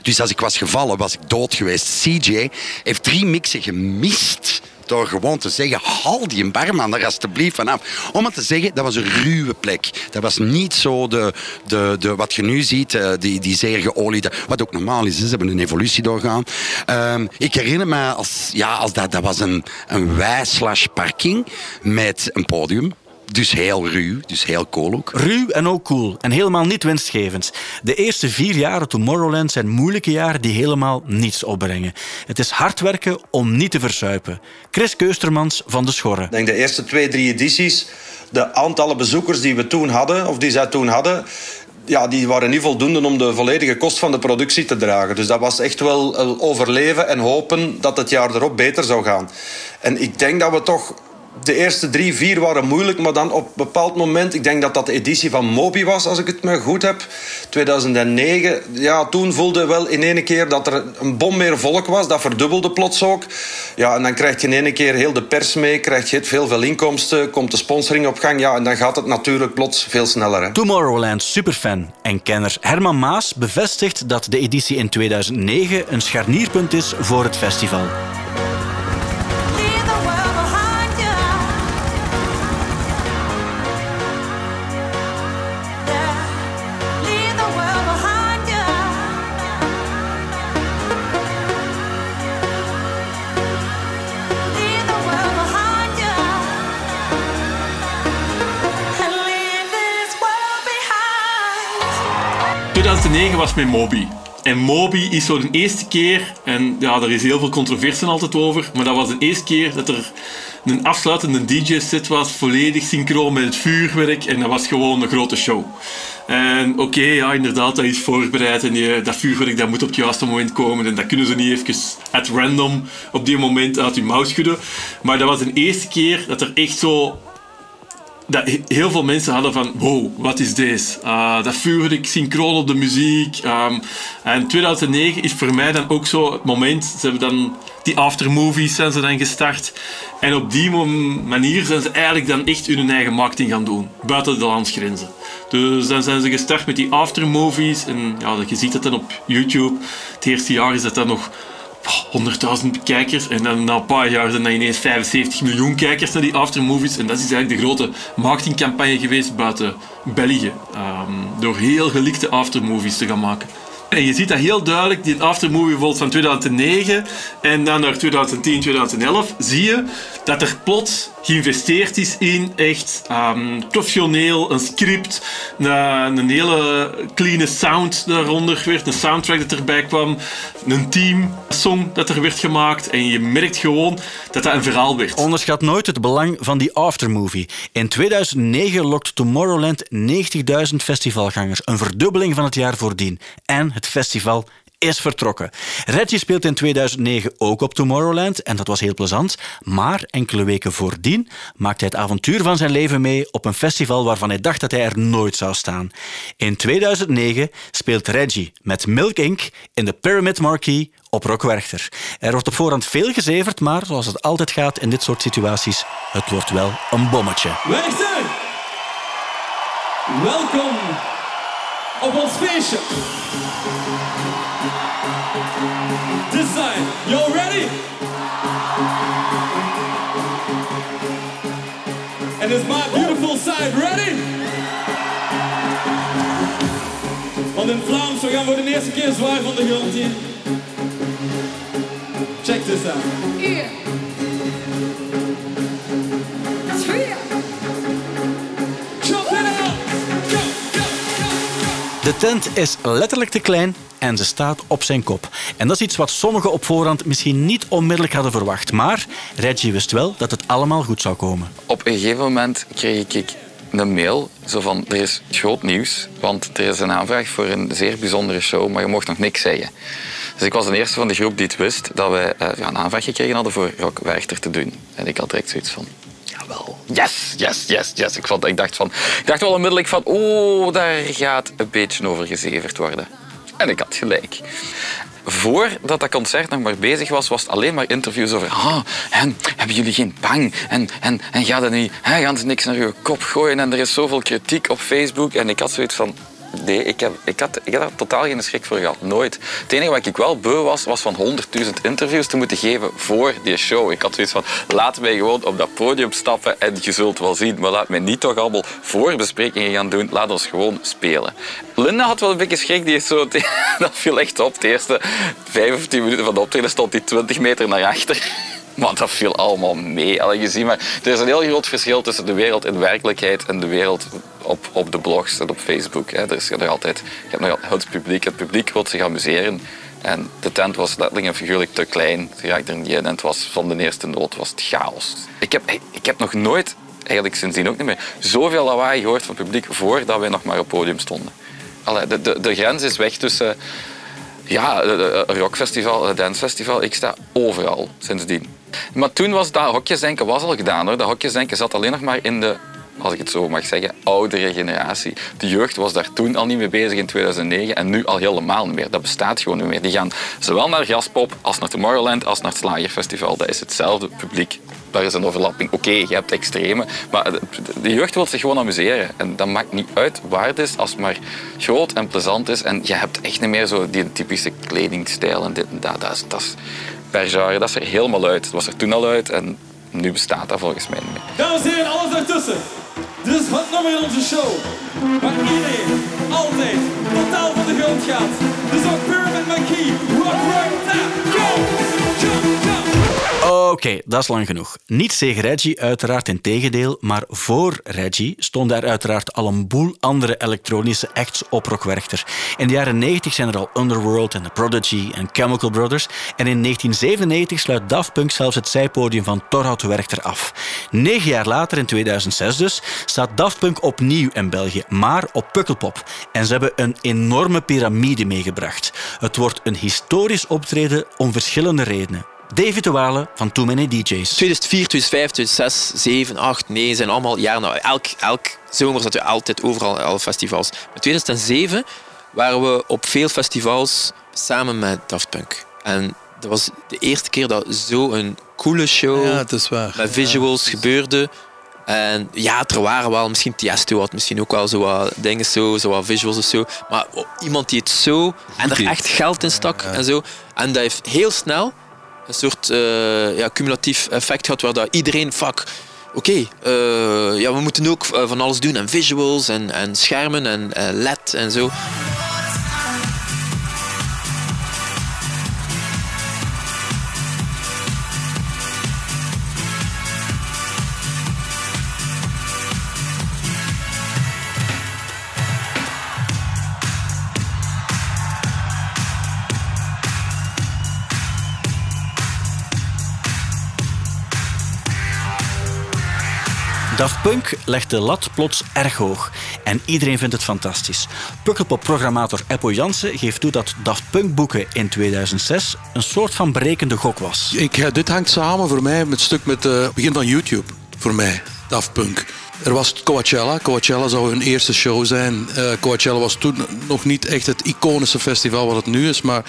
Dus als ik was gevallen, was ik dood geweest. CJ heeft drie mixen gemist. Door gewoon te zeggen, haal die barman er alsjeblieft vanaf. Om het te zeggen, dat was een ruwe plek. Dat was niet zo de, de, de, wat je nu ziet, eh, die, die zeer geoliede... Wat ook normaal is, ze hebben een evolutie doorgaan. Ehm, ik herinner me, als, ja, als dat, dat was een, een wij-slash parking met een podium. Dus heel ruw, dus heel cool ook. Ruw en ook cool. En helemaal niet winstgevend. De eerste vier jaren Tomorrowland zijn moeilijke jaren die helemaal niets opbrengen. Het is hard werken om niet te verzuipen. Chris Keustermans van de Schorre. Ik denk de eerste twee, drie edities, de aantallen bezoekers die we toen hadden, of die zij toen hadden, ja, die waren niet voldoende om de volledige kost van de productie te dragen. Dus dat was echt wel overleven en hopen dat het jaar erop beter zou gaan. En ik denk dat we toch de eerste drie, vier waren moeilijk, maar dan op een bepaald moment, ik denk dat dat de editie van Moby was, als ik het me goed heb, 2009, ja, toen voelde wel in ene keer dat er een bom meer volk was, dat verdubbelde plots ook. Ja, en dan krijg je in ene keer heel de pers mee, krijg je veel, veel inkomsten, komt de sponsoring op gang, ja, en dan gaat het natuurlijk plots veel sneller. Hè. Tomorrowland superfan en kenner Herman Maas bevestigt dat de editie in 2009 een scharnierpunt is voor het festival. 2009 was met Moby. En Moby is zo de eerste keer, en ja, daar is heel veel controversie altijd over, maar dat was de eerste keer dat er een afsluitende DJ-set was, volledig synchroon met het vuurwerk, en dat was gewoon een grote show. En oké, ja, inderdaad, dat is voorbereid en die, dat vuurwerk dat moet op het juiste moment komen en dat kunnen ze niet even at random op die moment uit hun mouw schudden. Maar dat was de eerste keer dat er echt zo dat he- heel veel mensen hadden van wow, wat is deze? Ah, dat vuurwerk, synchroon op de muziek. Ehm, en 2009 is voor mij dan ook zo het moment. Ze hebben dan die aftermovies zijn ze dan gestart. En op die manier zijn ze eigenlijk dan echt hun eigen marketing gaan doen. Buiten de landsgrenzen. Dus dan zijn ze gestart met die aftermovies. En ja, je ziet dat dan op YouTube. Het eerste jaar is dat dan nog 100.000 kijkers. En dan na een paar jaar zijn dat ineens 75 miljoen kijkers naar die aftermovies. En dat is eigenlijk de grote marketingcampagne geweest buiten België. Ehm, door heel gelikte aftermovies te gaan maken. En je ziet dat heel duidelijk, die aftermovie bijvoorbeeld van 2009 en dan naar 2010, 2011, zie je dat er plots geïnvesteerd is in echt um, professioneel, een script, een, een hele clean sound daaronder werd, een soundtrack dat erbij kwam, een team song dat er werd gemaakt en je merkt gewoon dat dat een verhaal werd. Onderschat nooit het belang van die aftermovie. In 2009 lokt Tomorrowland 90.000 festivalgangers, een verdubbeling van het jaar voordien. En het festival is vertrokken. Reggie speelt in 2009 ook op Tomorrowland en dat was heel plezant. Maar enkele weken voordien maakte hij het avontuur van zijn leven mee op een festival waarvan hij dacht dat hij er nooit zou staan. In 2009 speelt Reggie met Milk Inc. in de Pyramid Marquee op Rock Werchter. Er wordt op voorhand veel gezeverd, maar zoals het altijd gaat in dit soort situaties, het wordt wel een bommetje. Werchter! Welkom op ons feestje. Side, y'all ready? And is my beautiful side ready? Want in Vlaams, we gaan voor de eerste keer zwaar van de grond hier. Check this out. Jump De tent is letterlijk te klein en ze staat op zijn kop. En dat is iets wat sommigen op voorhand misschien niet onmiddellijk hadden verwacht. Maar Reggie wist wel dat het allemaal goed zou komen. Op een gegeven moment kreeg ik een mail zo van er is groot nieuws, want er is een aanvraag voor een zeer bijzondere show, maar je mocht nog niks zeggen. Dus ik was de eerste van de groep die het wist dat wij eh, een aanvraag gekregen hadden voor Rock Werchter te doen. En ik had direct zoiets van, jawel, yes, yes, yes, yes. Ik, vond, ik, dacht van, ik dacht wel onmiddellijk van, oh, daar gaat een beetje over gezeverd worden. En ik had gelijk. Voordat dat concert nog maar bezig was, was het alleen maar interviews over en hebben jullie geen bang? En, en, en niet, hè, gaan ze niks naar je kop gooien? En er is zoveel kritiek op Facebook. En ik had zoiets van, nee, ik, heb, ik, had, ik had totaal geen schrik voor gehad. Nooit. Het enige wat ik wel beu was, was van 100.000 interviews te moeten geven voor die show. Ik had zoiets van, laat mij gewoon op dat podium stappen en je zult wel zien. Maar laat mij niet toch allemaal voorbesprekingen gaan doen. Laat ons gewoon spelen. Linda had wel een beetje schrik. Die is zo, [laughs] dat viel echt op. De eerste 5 of 10 minuten van de optreden stond hij 20 meter naar achter. [laughs] Maar dat viel allemaal mee. Je ziet maar, er is een heel groot verschil tussen de wereld in werkelijkheid en de wereld op, op de blogs en op Facebook. Hè. Er is nog altijd, je hebt nog altijd het publiek. Het publiek wil zich amuseren. En de tent was letterlijk en figuurlijk te klein. Ze raakte er niet in en het was van de eerste nood was het chaos. Ik heb, ik heb nog nooit, eigenlijk sindsdien ook niet meer, zoveel lawaai gehoord van het publiek voordat wij nog maar op podium stonden. Allee, de, de, de grens is weg tussen ja, een rockfestival, een dancefestival. Ik sta overal sindsdien. Maar toen was dat hokjesdenken was al gedaan. Hoor. Dat hokjesdenken zat alleen nog maar in de, als ik het zo mag zeggen, oudere generatie. De jeugd was daar toen al niet mee bezig in 2009 en nu al helemaal niet meer. Dat bestaat gewoon niet meer. Die gaan zowel naar Gaspop als naar Tomorrowland als naar het Slagerfestival. Dat is hetzelfde publiek. Daar is een overlapping. Oké, je hebt extreme, maar de, jeugd wil zich gewoon amuseren. En dat maakt niet uit waar het is, als het maar groot en plezant is. En je hebt echt niet meer zo die typische kledingstijl en dit en dat. Dat is, dat per genre, dat is er helemaal uit. Dat was er toen al uit en nu bestaat dat volgens mij niet meer. Dames en heren, alles daartussen. Is het nummer in onze show. Waar iedereen altijd totaal van de grond gaat. Is ook Pyramid McKee. Rock right now. Go! Jump, jump. Oké, dat is lang genoeg. Niet tegen Reggie, uiteraard in tegendeel, maar voor Reggie stonden er uiteraard al een boel andere elektronische acts op Rock Werchter. In de jaren 90 zijn er al Underworld en The Prodigy en Chemical Brothers. En in 1997 sluit Daft Punk zelfs het zijpodium van Torhout Werchter af. Negen jaar later, in 2006 dus, staat Daft Punk opnieuw in België, maar op Pukkelpop. En ze hebben een enorme piramide meegebracht. Het wordt een historisch optreden om verschillende redenen. David de Walen van Too Many DJs. 2004, 2005, 2006, 7, 8, 9 zijn allemaal jaren. Nou, elk, elk zomer zaten we altijd overal alle festivals. In 2007 waren we op veel festivals samen met Daft Punk. En dat was de eerste keer dat zo'n coole show Ja, het is waar. met visuals gebeurde. En ja, er waren wel, misschien Tiesto had misschien ook wel zo wat dingen zo, zo wat visuals of zo. Maar iemand die het zo en er echt geld in stak en zo. En dat heeft heel snel een soort eh, ja, cumulatief effect gehad waar dat iedereen, fuck, oké, eh, ja, we moeten ook eh, van alles doen. En visuals en, en schermen en LED en zo. Daft Punk legt de lat plots erg hoog en iedereen vindt het fantastisch. Pukkelpop-programmator Eppo Jansen geeft toe dat Daft Punk boeken in 2006 een soort van berekende gok was. Ik, eh, dit hangt samen voor mij met het stuk met het begin van YouTube. Voor mij, Daft Punk. Er was Coachella. Coachella zou hun eerste show zijn. Eh, Coachella was toen nog niet echt het iconische festival wat het nu is. Maar...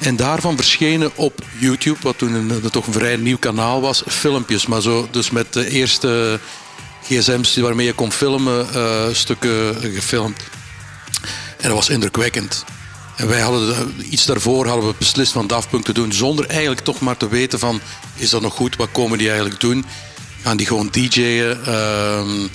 En daarvan verschenen op YouTube, wat toen een, toch een vrij nieuw kanaal was, filmpjes. Maar zo, dus met de eerste gsm's waarmee je kon filmen, eh, stukken gefilmd. En dat was indrukwekkend. En wij hadden iets daarvoor hadden we beslist van Punk te doen, zonder eigenlijk toch maar te weten van, is dat nog goed, wat komen die eigenlijk doen? Gaan die gewoon DJ'en? Ehm,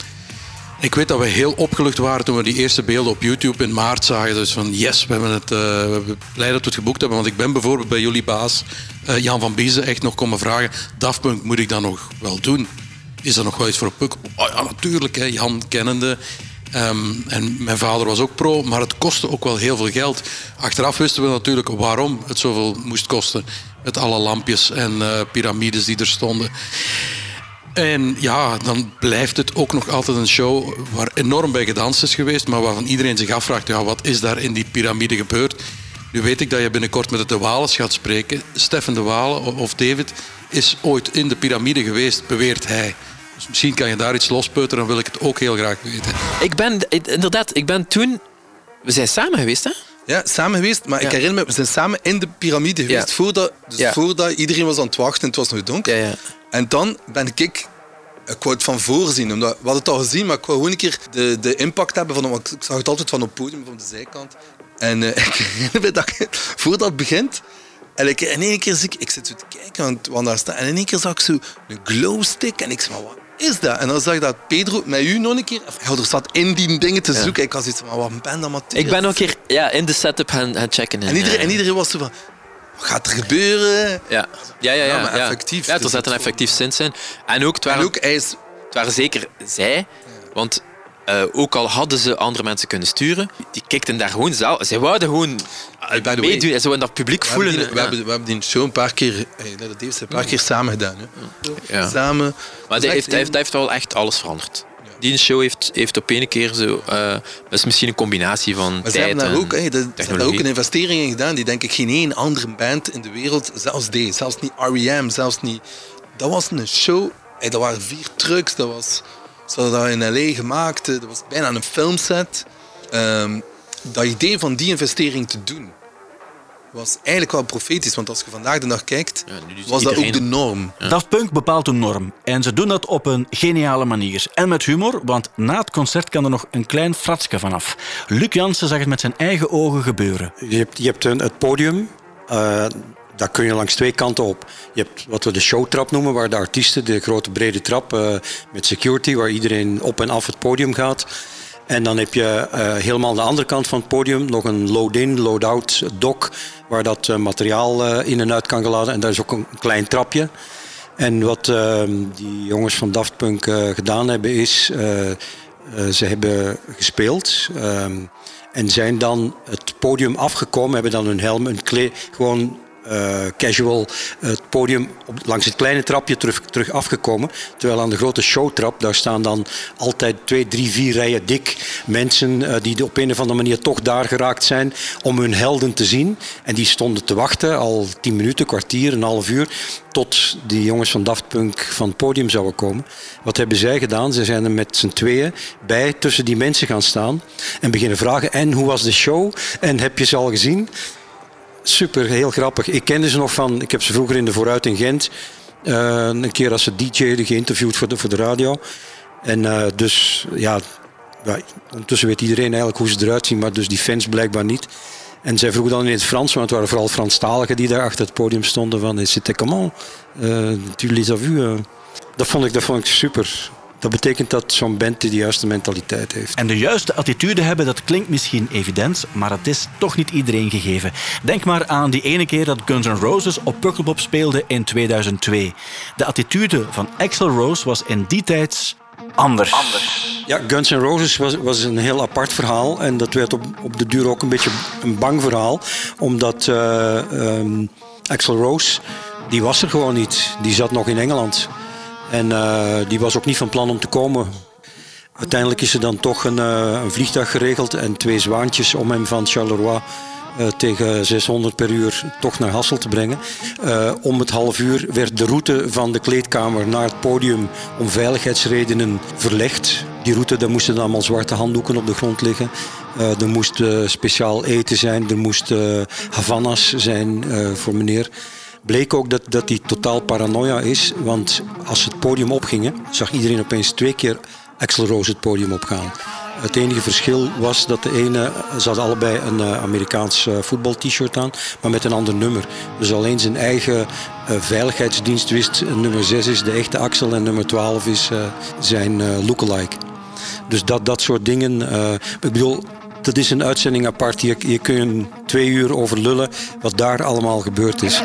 ik weet dat we heel opgelucht waren toen we die eerste beelden op YouTube in maart zagen. Dus van yes, we hebben het uh, we blij dat we het geboekt hebben. Want ik ben bijvoorbeeld bij jullie baas Jan van Biezen echt nog komen vragen: Punk moet ik dat nog wel doen? Is dat nog wel iets voor een puk? Oh ja, natuurlijk, hè, Jan kennende. Um, en mijn vader was ook pro, maar het kostte ook wel heel veel geld. Achteraf wisten we natuurlijk waarom het zoveel moest kosten. Met alle lampjes en uh, piramides die er stonden. En ja, dan blijft het ook nog altijd een show waar enorm bij gedanst is geweest, maar waarvan iedereen zich afvraagt, ja, wat is daar in die piramide gebeurd? Nu weet ik dat je binnenkort met de Wales gaat spreken. Stefan de Walen of David is ooit in de piramide geweest, beweert hij. Dus misschien kan je daar iets lospeuteren, dan wil ik het ook heel graag weten. Ik ben, inderdaad, ik ben toen... We zijn samen geweest, hè? Ja, samen geweest. Maar ik herinner me, we zijn samen in de piramide geweest. Voordat, dus voordat iedereen was aan het wachten en het was nog donker. En dan ben ik... Ik wou het van voorzien. Omdat, we hadden het al gezien, maar ik wou gewoon een keer de, de impact hebben. Van, want ik zag het altijd van op het podium, van de zijkant. En uh, [laughs] ik herinner me dat voordat het begint... En ik, in één keer zie ik, ik zit zo te kijken, want, want daar staat, en in één keer zag ik zo een glowstick. En ik zei, wat is dat? En dan zag ik dat Pedro met u nog een keer... Ja, er zat in die dingen te zoeken. Ik was iets van, wat ben dat amateur? Ik ben een keer ja, in de setup gaan, gaan checken. En iedereen, en iedereen was zo van... Wat gaat er gebeuren? Ja, ja, ja. ja, ja effectief. Ja, er zat een effectief zin in. En ook, het waren, En ook, hij het waren zeker zij. Want uh, ook al hadden ze andere mensen kunnen sturen, die kikten daar gewoon zelf. Zij wouden gewoon uh, meedoen en zo in dat publiek we voelen. Hebben die, we, hebben, we hebben die show een paar keer, dat heeft een paar keer samen gedaan. Hè. Ja. Samen. Maar hij heeft, heeft, wel echt alles veranderd. Die show heeft, heeft op een keer zo. Uh, dat is misschien een combinatie van. Maar tijd ze hebben daar en ook, hey, de, ze hebben daar ook een investering in gedaan die denk ik geen één andere band in de wereld, zelfs deze, zelfs niet R.E.M., zelfs niet. Dat was een show, hey, dat waren vier trucks, dat was. Ze hadden dat in L.A. gemaakt, dat was bijna een filmset. Um, dat idee van die investering te doen was eigenlijk wel profetisch, want als je vandaag de dag kijkt, was dat ook de norm. Daft Punk bepaalt de norm en ze doen dat op een geniale manier. En met humor, want na het concert kan er nog een klein fratsje vanaf. Luc Jansen zag het met zijn eigen ogen gebeuren. Je hebt, je hebt een, het podium, uh, daar kun je langs twee kanten op. Je hebt wat we de showtrap noemen, waar de artiesten, de grote brede trap uh, met security, waar iedereen op en af het podium gaat. En dan heb je uh, helemaal aan de andere kant van het podium nog een load-in, load-out dock, waar dat uh, materiaal uh, in en uit kan geladen. En daar is ook een klein trapje. En wat ehm, die jongens van Daft Punk gedaan hebben is, ze hebben gespeeld um, en zijn dan het podium afgekomen, hebben dan hun helm, een kle gewoon uh, casual het podium langs het kleine trapje terug, terug afgekomen. Terwijl aan de grote showtrap, daar staan dan altijd twee, drie, vier rijen dik mensen uh, die op een of andere manier toch daar geraakt zijn om hun helden te zien. En die stonden te wachten al tien minuten, kwartier, een half uur, tot die jongens van Daft Punk van het podium zouden komen. Wat hebben zij gedaan? Ze zijn er met z'n tweeën bij tussen die mensen gaan staan en beginnen vragen. En hoe was de show? En heb je ze al gezien? Super, heel grappig. Ik kende ze nog van, ik heb ze vroeger in de Vooruit in Gent, uh, een keer als ze DJ'den geïnterviewd voor de, voor de radio. En uh, dus, ja, ondertussen weet iedereen eigenlijk hoe ze eruit zien, maar dus die fans blijkbaar niet. En zij vroegen dan in het Frans, want het waren vooral Franstaligen die daar achter het podium stonden van, c'était comment? Uh, tu les as vus? Dat vond ik, dat vond ik super. Dat betekent dat zo'n band de juiste mentaliteit heeft. En de juiste attitude hebben, dat klinkt misschien evident, maar het is toch niet iedereen gegeven. Denk maar aan die ene keer dat Guns N' Roses op Pukkelpop speelde in 2002. De attitude van Axl Rose was in die tijd anders. Ja, Guns N' Roses was, was een heel apart verhaal. En dat werd op, op de duur ook een beetje een bang verhaal. Omdat uh, um, Axl Rose, die was er gewoon niet. Die zat nog in Engeland. En eh, die was ook niet van plan om te komen. Uiteindelijk is er dan toch een, eh, een vliegtuig geregeld en twee zwaantjes om hem van Charleroi eh, tegen 600 per uur toch naar Hasselt te brengen. Om het half uur werd de route van de kleedkamer naar het podium om veiligheidsredenen verlegd. Die route, daar moesten dan allemaal zwarte handdoeken op de grond liggen. Er moest speciaal eten zijn, er moest Havanas zijn voor meneer. Bleek ook dat, dat hij totaal paranoia is, want als ze het podium opgingen, zag iedereen opeens twee keer Axel Rose het podium opgaan. Het enige verschil was dat de ene, ze allebei een eh, Amerikaans eh, voetbal-t-shirt aan, maar met een ander nummer. Dus alleen zijn eigen eh, veiligheidsdienst wist, nummer 6 is de echte Axel en nummer 12 is zijn lookalike. Dus dat, dat soort dingen. ik bedoel, dat is een uitzending apart. Hier, hier kun je twee uur over lullen wat daar allemaal gebeurd is.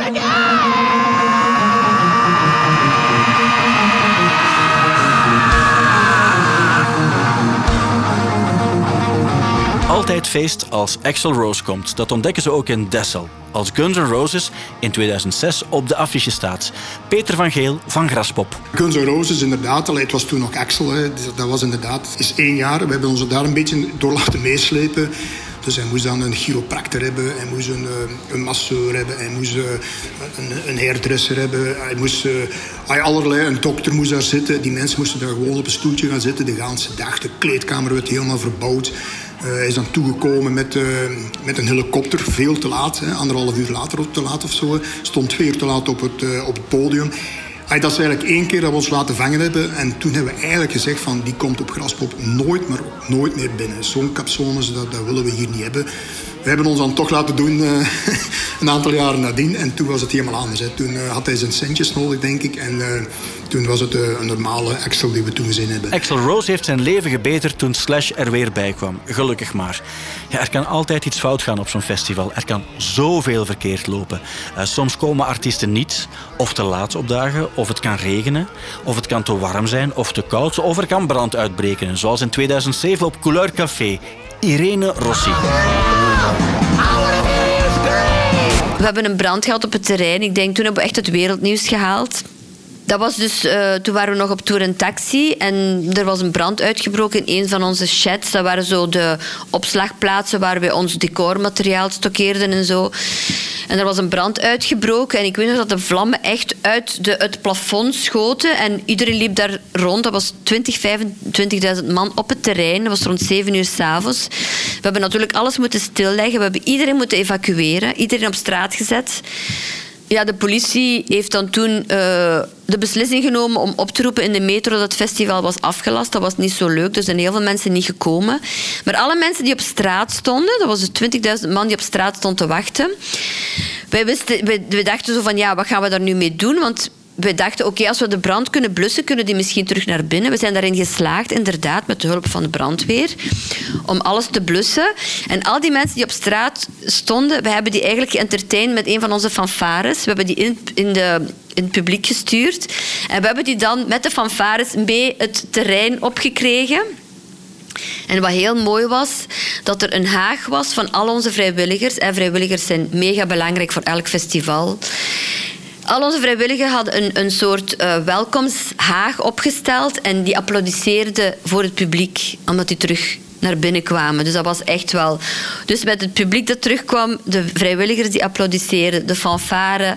Altijd feest als Axel Rose komt. Dat ontdekken ze ook in Dessel. Als Guns N' Roses in 2006 op de affiche staat. Peter van Geel van Graspop. Guns N' Roses, inderdaad. Het was toen nog Axel. Hè. Dat was inderdaad het is één jaar. We hebben ons daar een beetje door laten meeslepen. Dus hij moest dan een chiropractor hebben, hij moest een, eh, een masseur hebben, hij moest eh, een, een hairdresser hebben, hij moest eh, allerlei, een dokter moest daar zitten. Die mensen moesten daar gewoon op een stoeltje gaan zitten de hele dag. De kleedkamer werd helemaal verbouwd. Hij is dan toegekomen met, met een helikopter, veel te laat, hè, anderhalf uur later te laat of zo. Stond uur te laat op het, op het podium. Dat is eigenlijk één keer dat we ons laten vangen hebben. En toen hebben we eigenlijk gezegd van die komt op Graspop nooit meer, nooit meer binnen. Zo'n capsones, dat, dat willen we hier niet hebben. We hebben ons dan toch laten doen eh, [laughs] een aantal jaren nadien. En toen was het helemaal anders. Hè. Toen eh, had hij zijn centjes nodig, denk ik. En eh, toen was het een normale Excel die we toen gezien hebben. Axel Rose heeft zijn leven gebeterd toen Slash er weer bij kwam. Gelukkig maar. Ja, er kan altijd iets fout gaan op zo'n festival. Er kan zoveel verkeerd lopen. Soms komen artiesten niet of te laat opdagen, of het kan regenen, of het kan te warm zijn of te koud, of er kan brand uitbreken. Zoals in 2007 op Couleur Café. Irene Rossi. We hebben een brand gehad op het terrein. Ik denk toen hebben we echt het wereldnieuws gehaald. Dat was dus, eh, toen waren we nog op tour in taxi en er was een brand uitgebroken in een van onze sheds. Dat waren zo de opslagplaatsen waar we ons decormateriaal stockeerden en zo. En er was een brand uitgebroken en ik weet nog dat de vlammen echt uit de, het plafond schoten en iedereen liep daar rond. Dat was 20, 25.000 man op het terrein. Dat was rond 7 uur s'avonds. We hebben natuurlijk alles moeten stilleggen. We hebben iedereen moeten evacueren, iedereen op straat gezet. Ja, de politie heeft dan toen eh, de beslissing genomen om op te roepen in de metro dat het festival was afgelast. Dat was niet zo leuk, dus zijn heel veel mensen niet gekomen. Maar alle mensen die op straat stonden, dat was dus 20.000 man die op straat stonden te wachten. Wij, wisten, wij dachten zo van, ja, wat gaan we daar nu mee doen? Want we dachten, oké, als we de brand kunnen blussen, kunnen die misschien terug naar binnen. We zijn daarin geslaagd, inderdaad, met de hulp van de brandweer, om alles te blussen. En al die mensen die op straat stonden, we hebben die eigenlijk geëntertained met een van onze fanfares. We hebben die in, in, de, in het publiek gestuurd. En we hebben die dan met de fanfares mee het terrein opgekregen. En wat heel mooi was, dat er een haag was van al onze vrijwilligers. En vrijwilligers zijn mega belangrijk voor elk festival. Al onze vrijwilligers hadden een, een soort eh, welkomsthaag opgesteld en die applaudisseerden voor het publiek, omdat die terug naar binnen kwamen. Dus dat was echt wel... Dus met het publiek dat terugkwam, de vrijwilligers die applaudisseerden, de fanfare,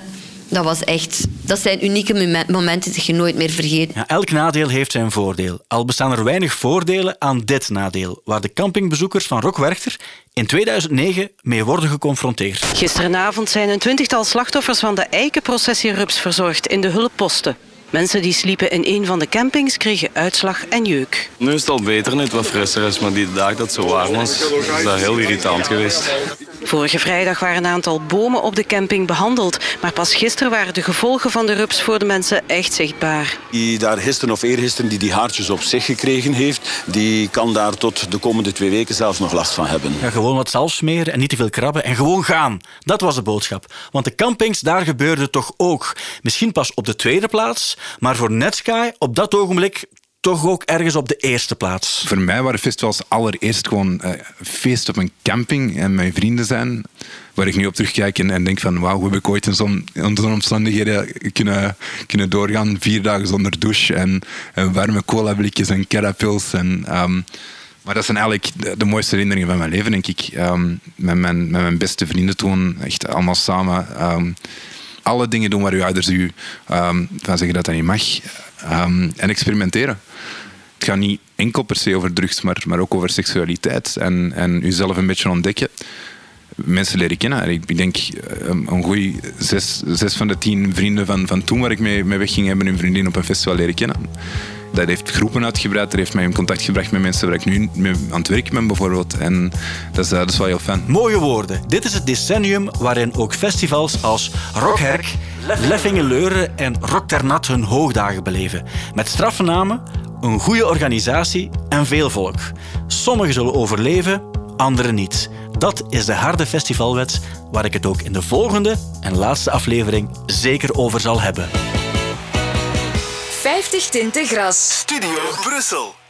dat was echt... Dat zijn unieke momen- momenten die je nooit meer vergeet. Ja, elk nadeel heeft zijn voordeel. Al bestaan er weinig voordelen aan dit nadeel, waar de campingbezoekers van Rockwerchter in 2009 mee worden geconfronteerd. Gisterenavond zijn een twintigtal slachtoffers van de eikenprocessie rups verzorgd in de hulpposten. Mensen die sliepen in een van de campings kregen uitslag en jeuk. Nu is het al beter, net wat frisser is, maar die dag dat het zo warm was, is dat heel irritant geweest. Vorige vrijdag waren een aantal bomen op de camping behandeld, maar pas gisteren waren de gevolgen van de rups voor de mensen echt zichtbaar. Die daar gisteren of eergisteren die die haartjes op zich gekregen heeft, die kan daar tot de komende twee weken zelfs nog last van hebben. Ja, gewoon wat zalf smeren en niet te veel krabben en gewoon gaan. Dat was de boodschap. Want de campings, daar gebeurde toch ook. Misschien pas op de tweede plaats, maar voor Netsky op dat ogenblik toch ook ergens op de eerste plaats. Voor mij waren festivals allereerst gewoon eh, feest op een camping en mijn vrienden zijn. waar ik nu op terugkijk en, en denk van wauw, hoe heb ik ooit in zo'n omstandigheden kunnen, kunnen doorgaan. Vier dagen zonder douche en, en warme cola blikjes en carapils. En, ehm, maar dat zijn eigenlijk de, de, mooiste herinneringen van mijn leven, denk ik. Ehm, met, mijn, met mijn beste vrienden toen, echt allemaal samen. Ehm, alle dingen doen waar uw ouders u van zeggen dat dat niet mag. en experimenteren. Het gaat niet enkel per se over drugs, maar, maar ook over seksualiteit. En, en uzelf een beetje ontdekken mensen leren kennen. Ik denk eh, een goede zes, zes van de tien vrienden van, van toen waar ik mee, mee wegging, hebben hun vriendin op een festival leren kennen. Dat heeft groepen uitgebreid, dat heeft mij in contact gebracht met mensen waar ik nu mee aan het werk ben bijvoorbeeld. En dat is, eh, dat wel heel fijn. Mooie woorden. Dit is het decennium waarin ook festivals als Rockherk, Leffingen Leuren en Rock Ternat hun hoogdagen beleven. Met straffe namen, een goede organisatie en veel volk. Sommigen zullen overleven, anderen niet. Dat is de harde festivalwet waar ik het ook in de volgende en laatste aflevering zeker over zal hebben. 50 tinten gras. Studio Brussel.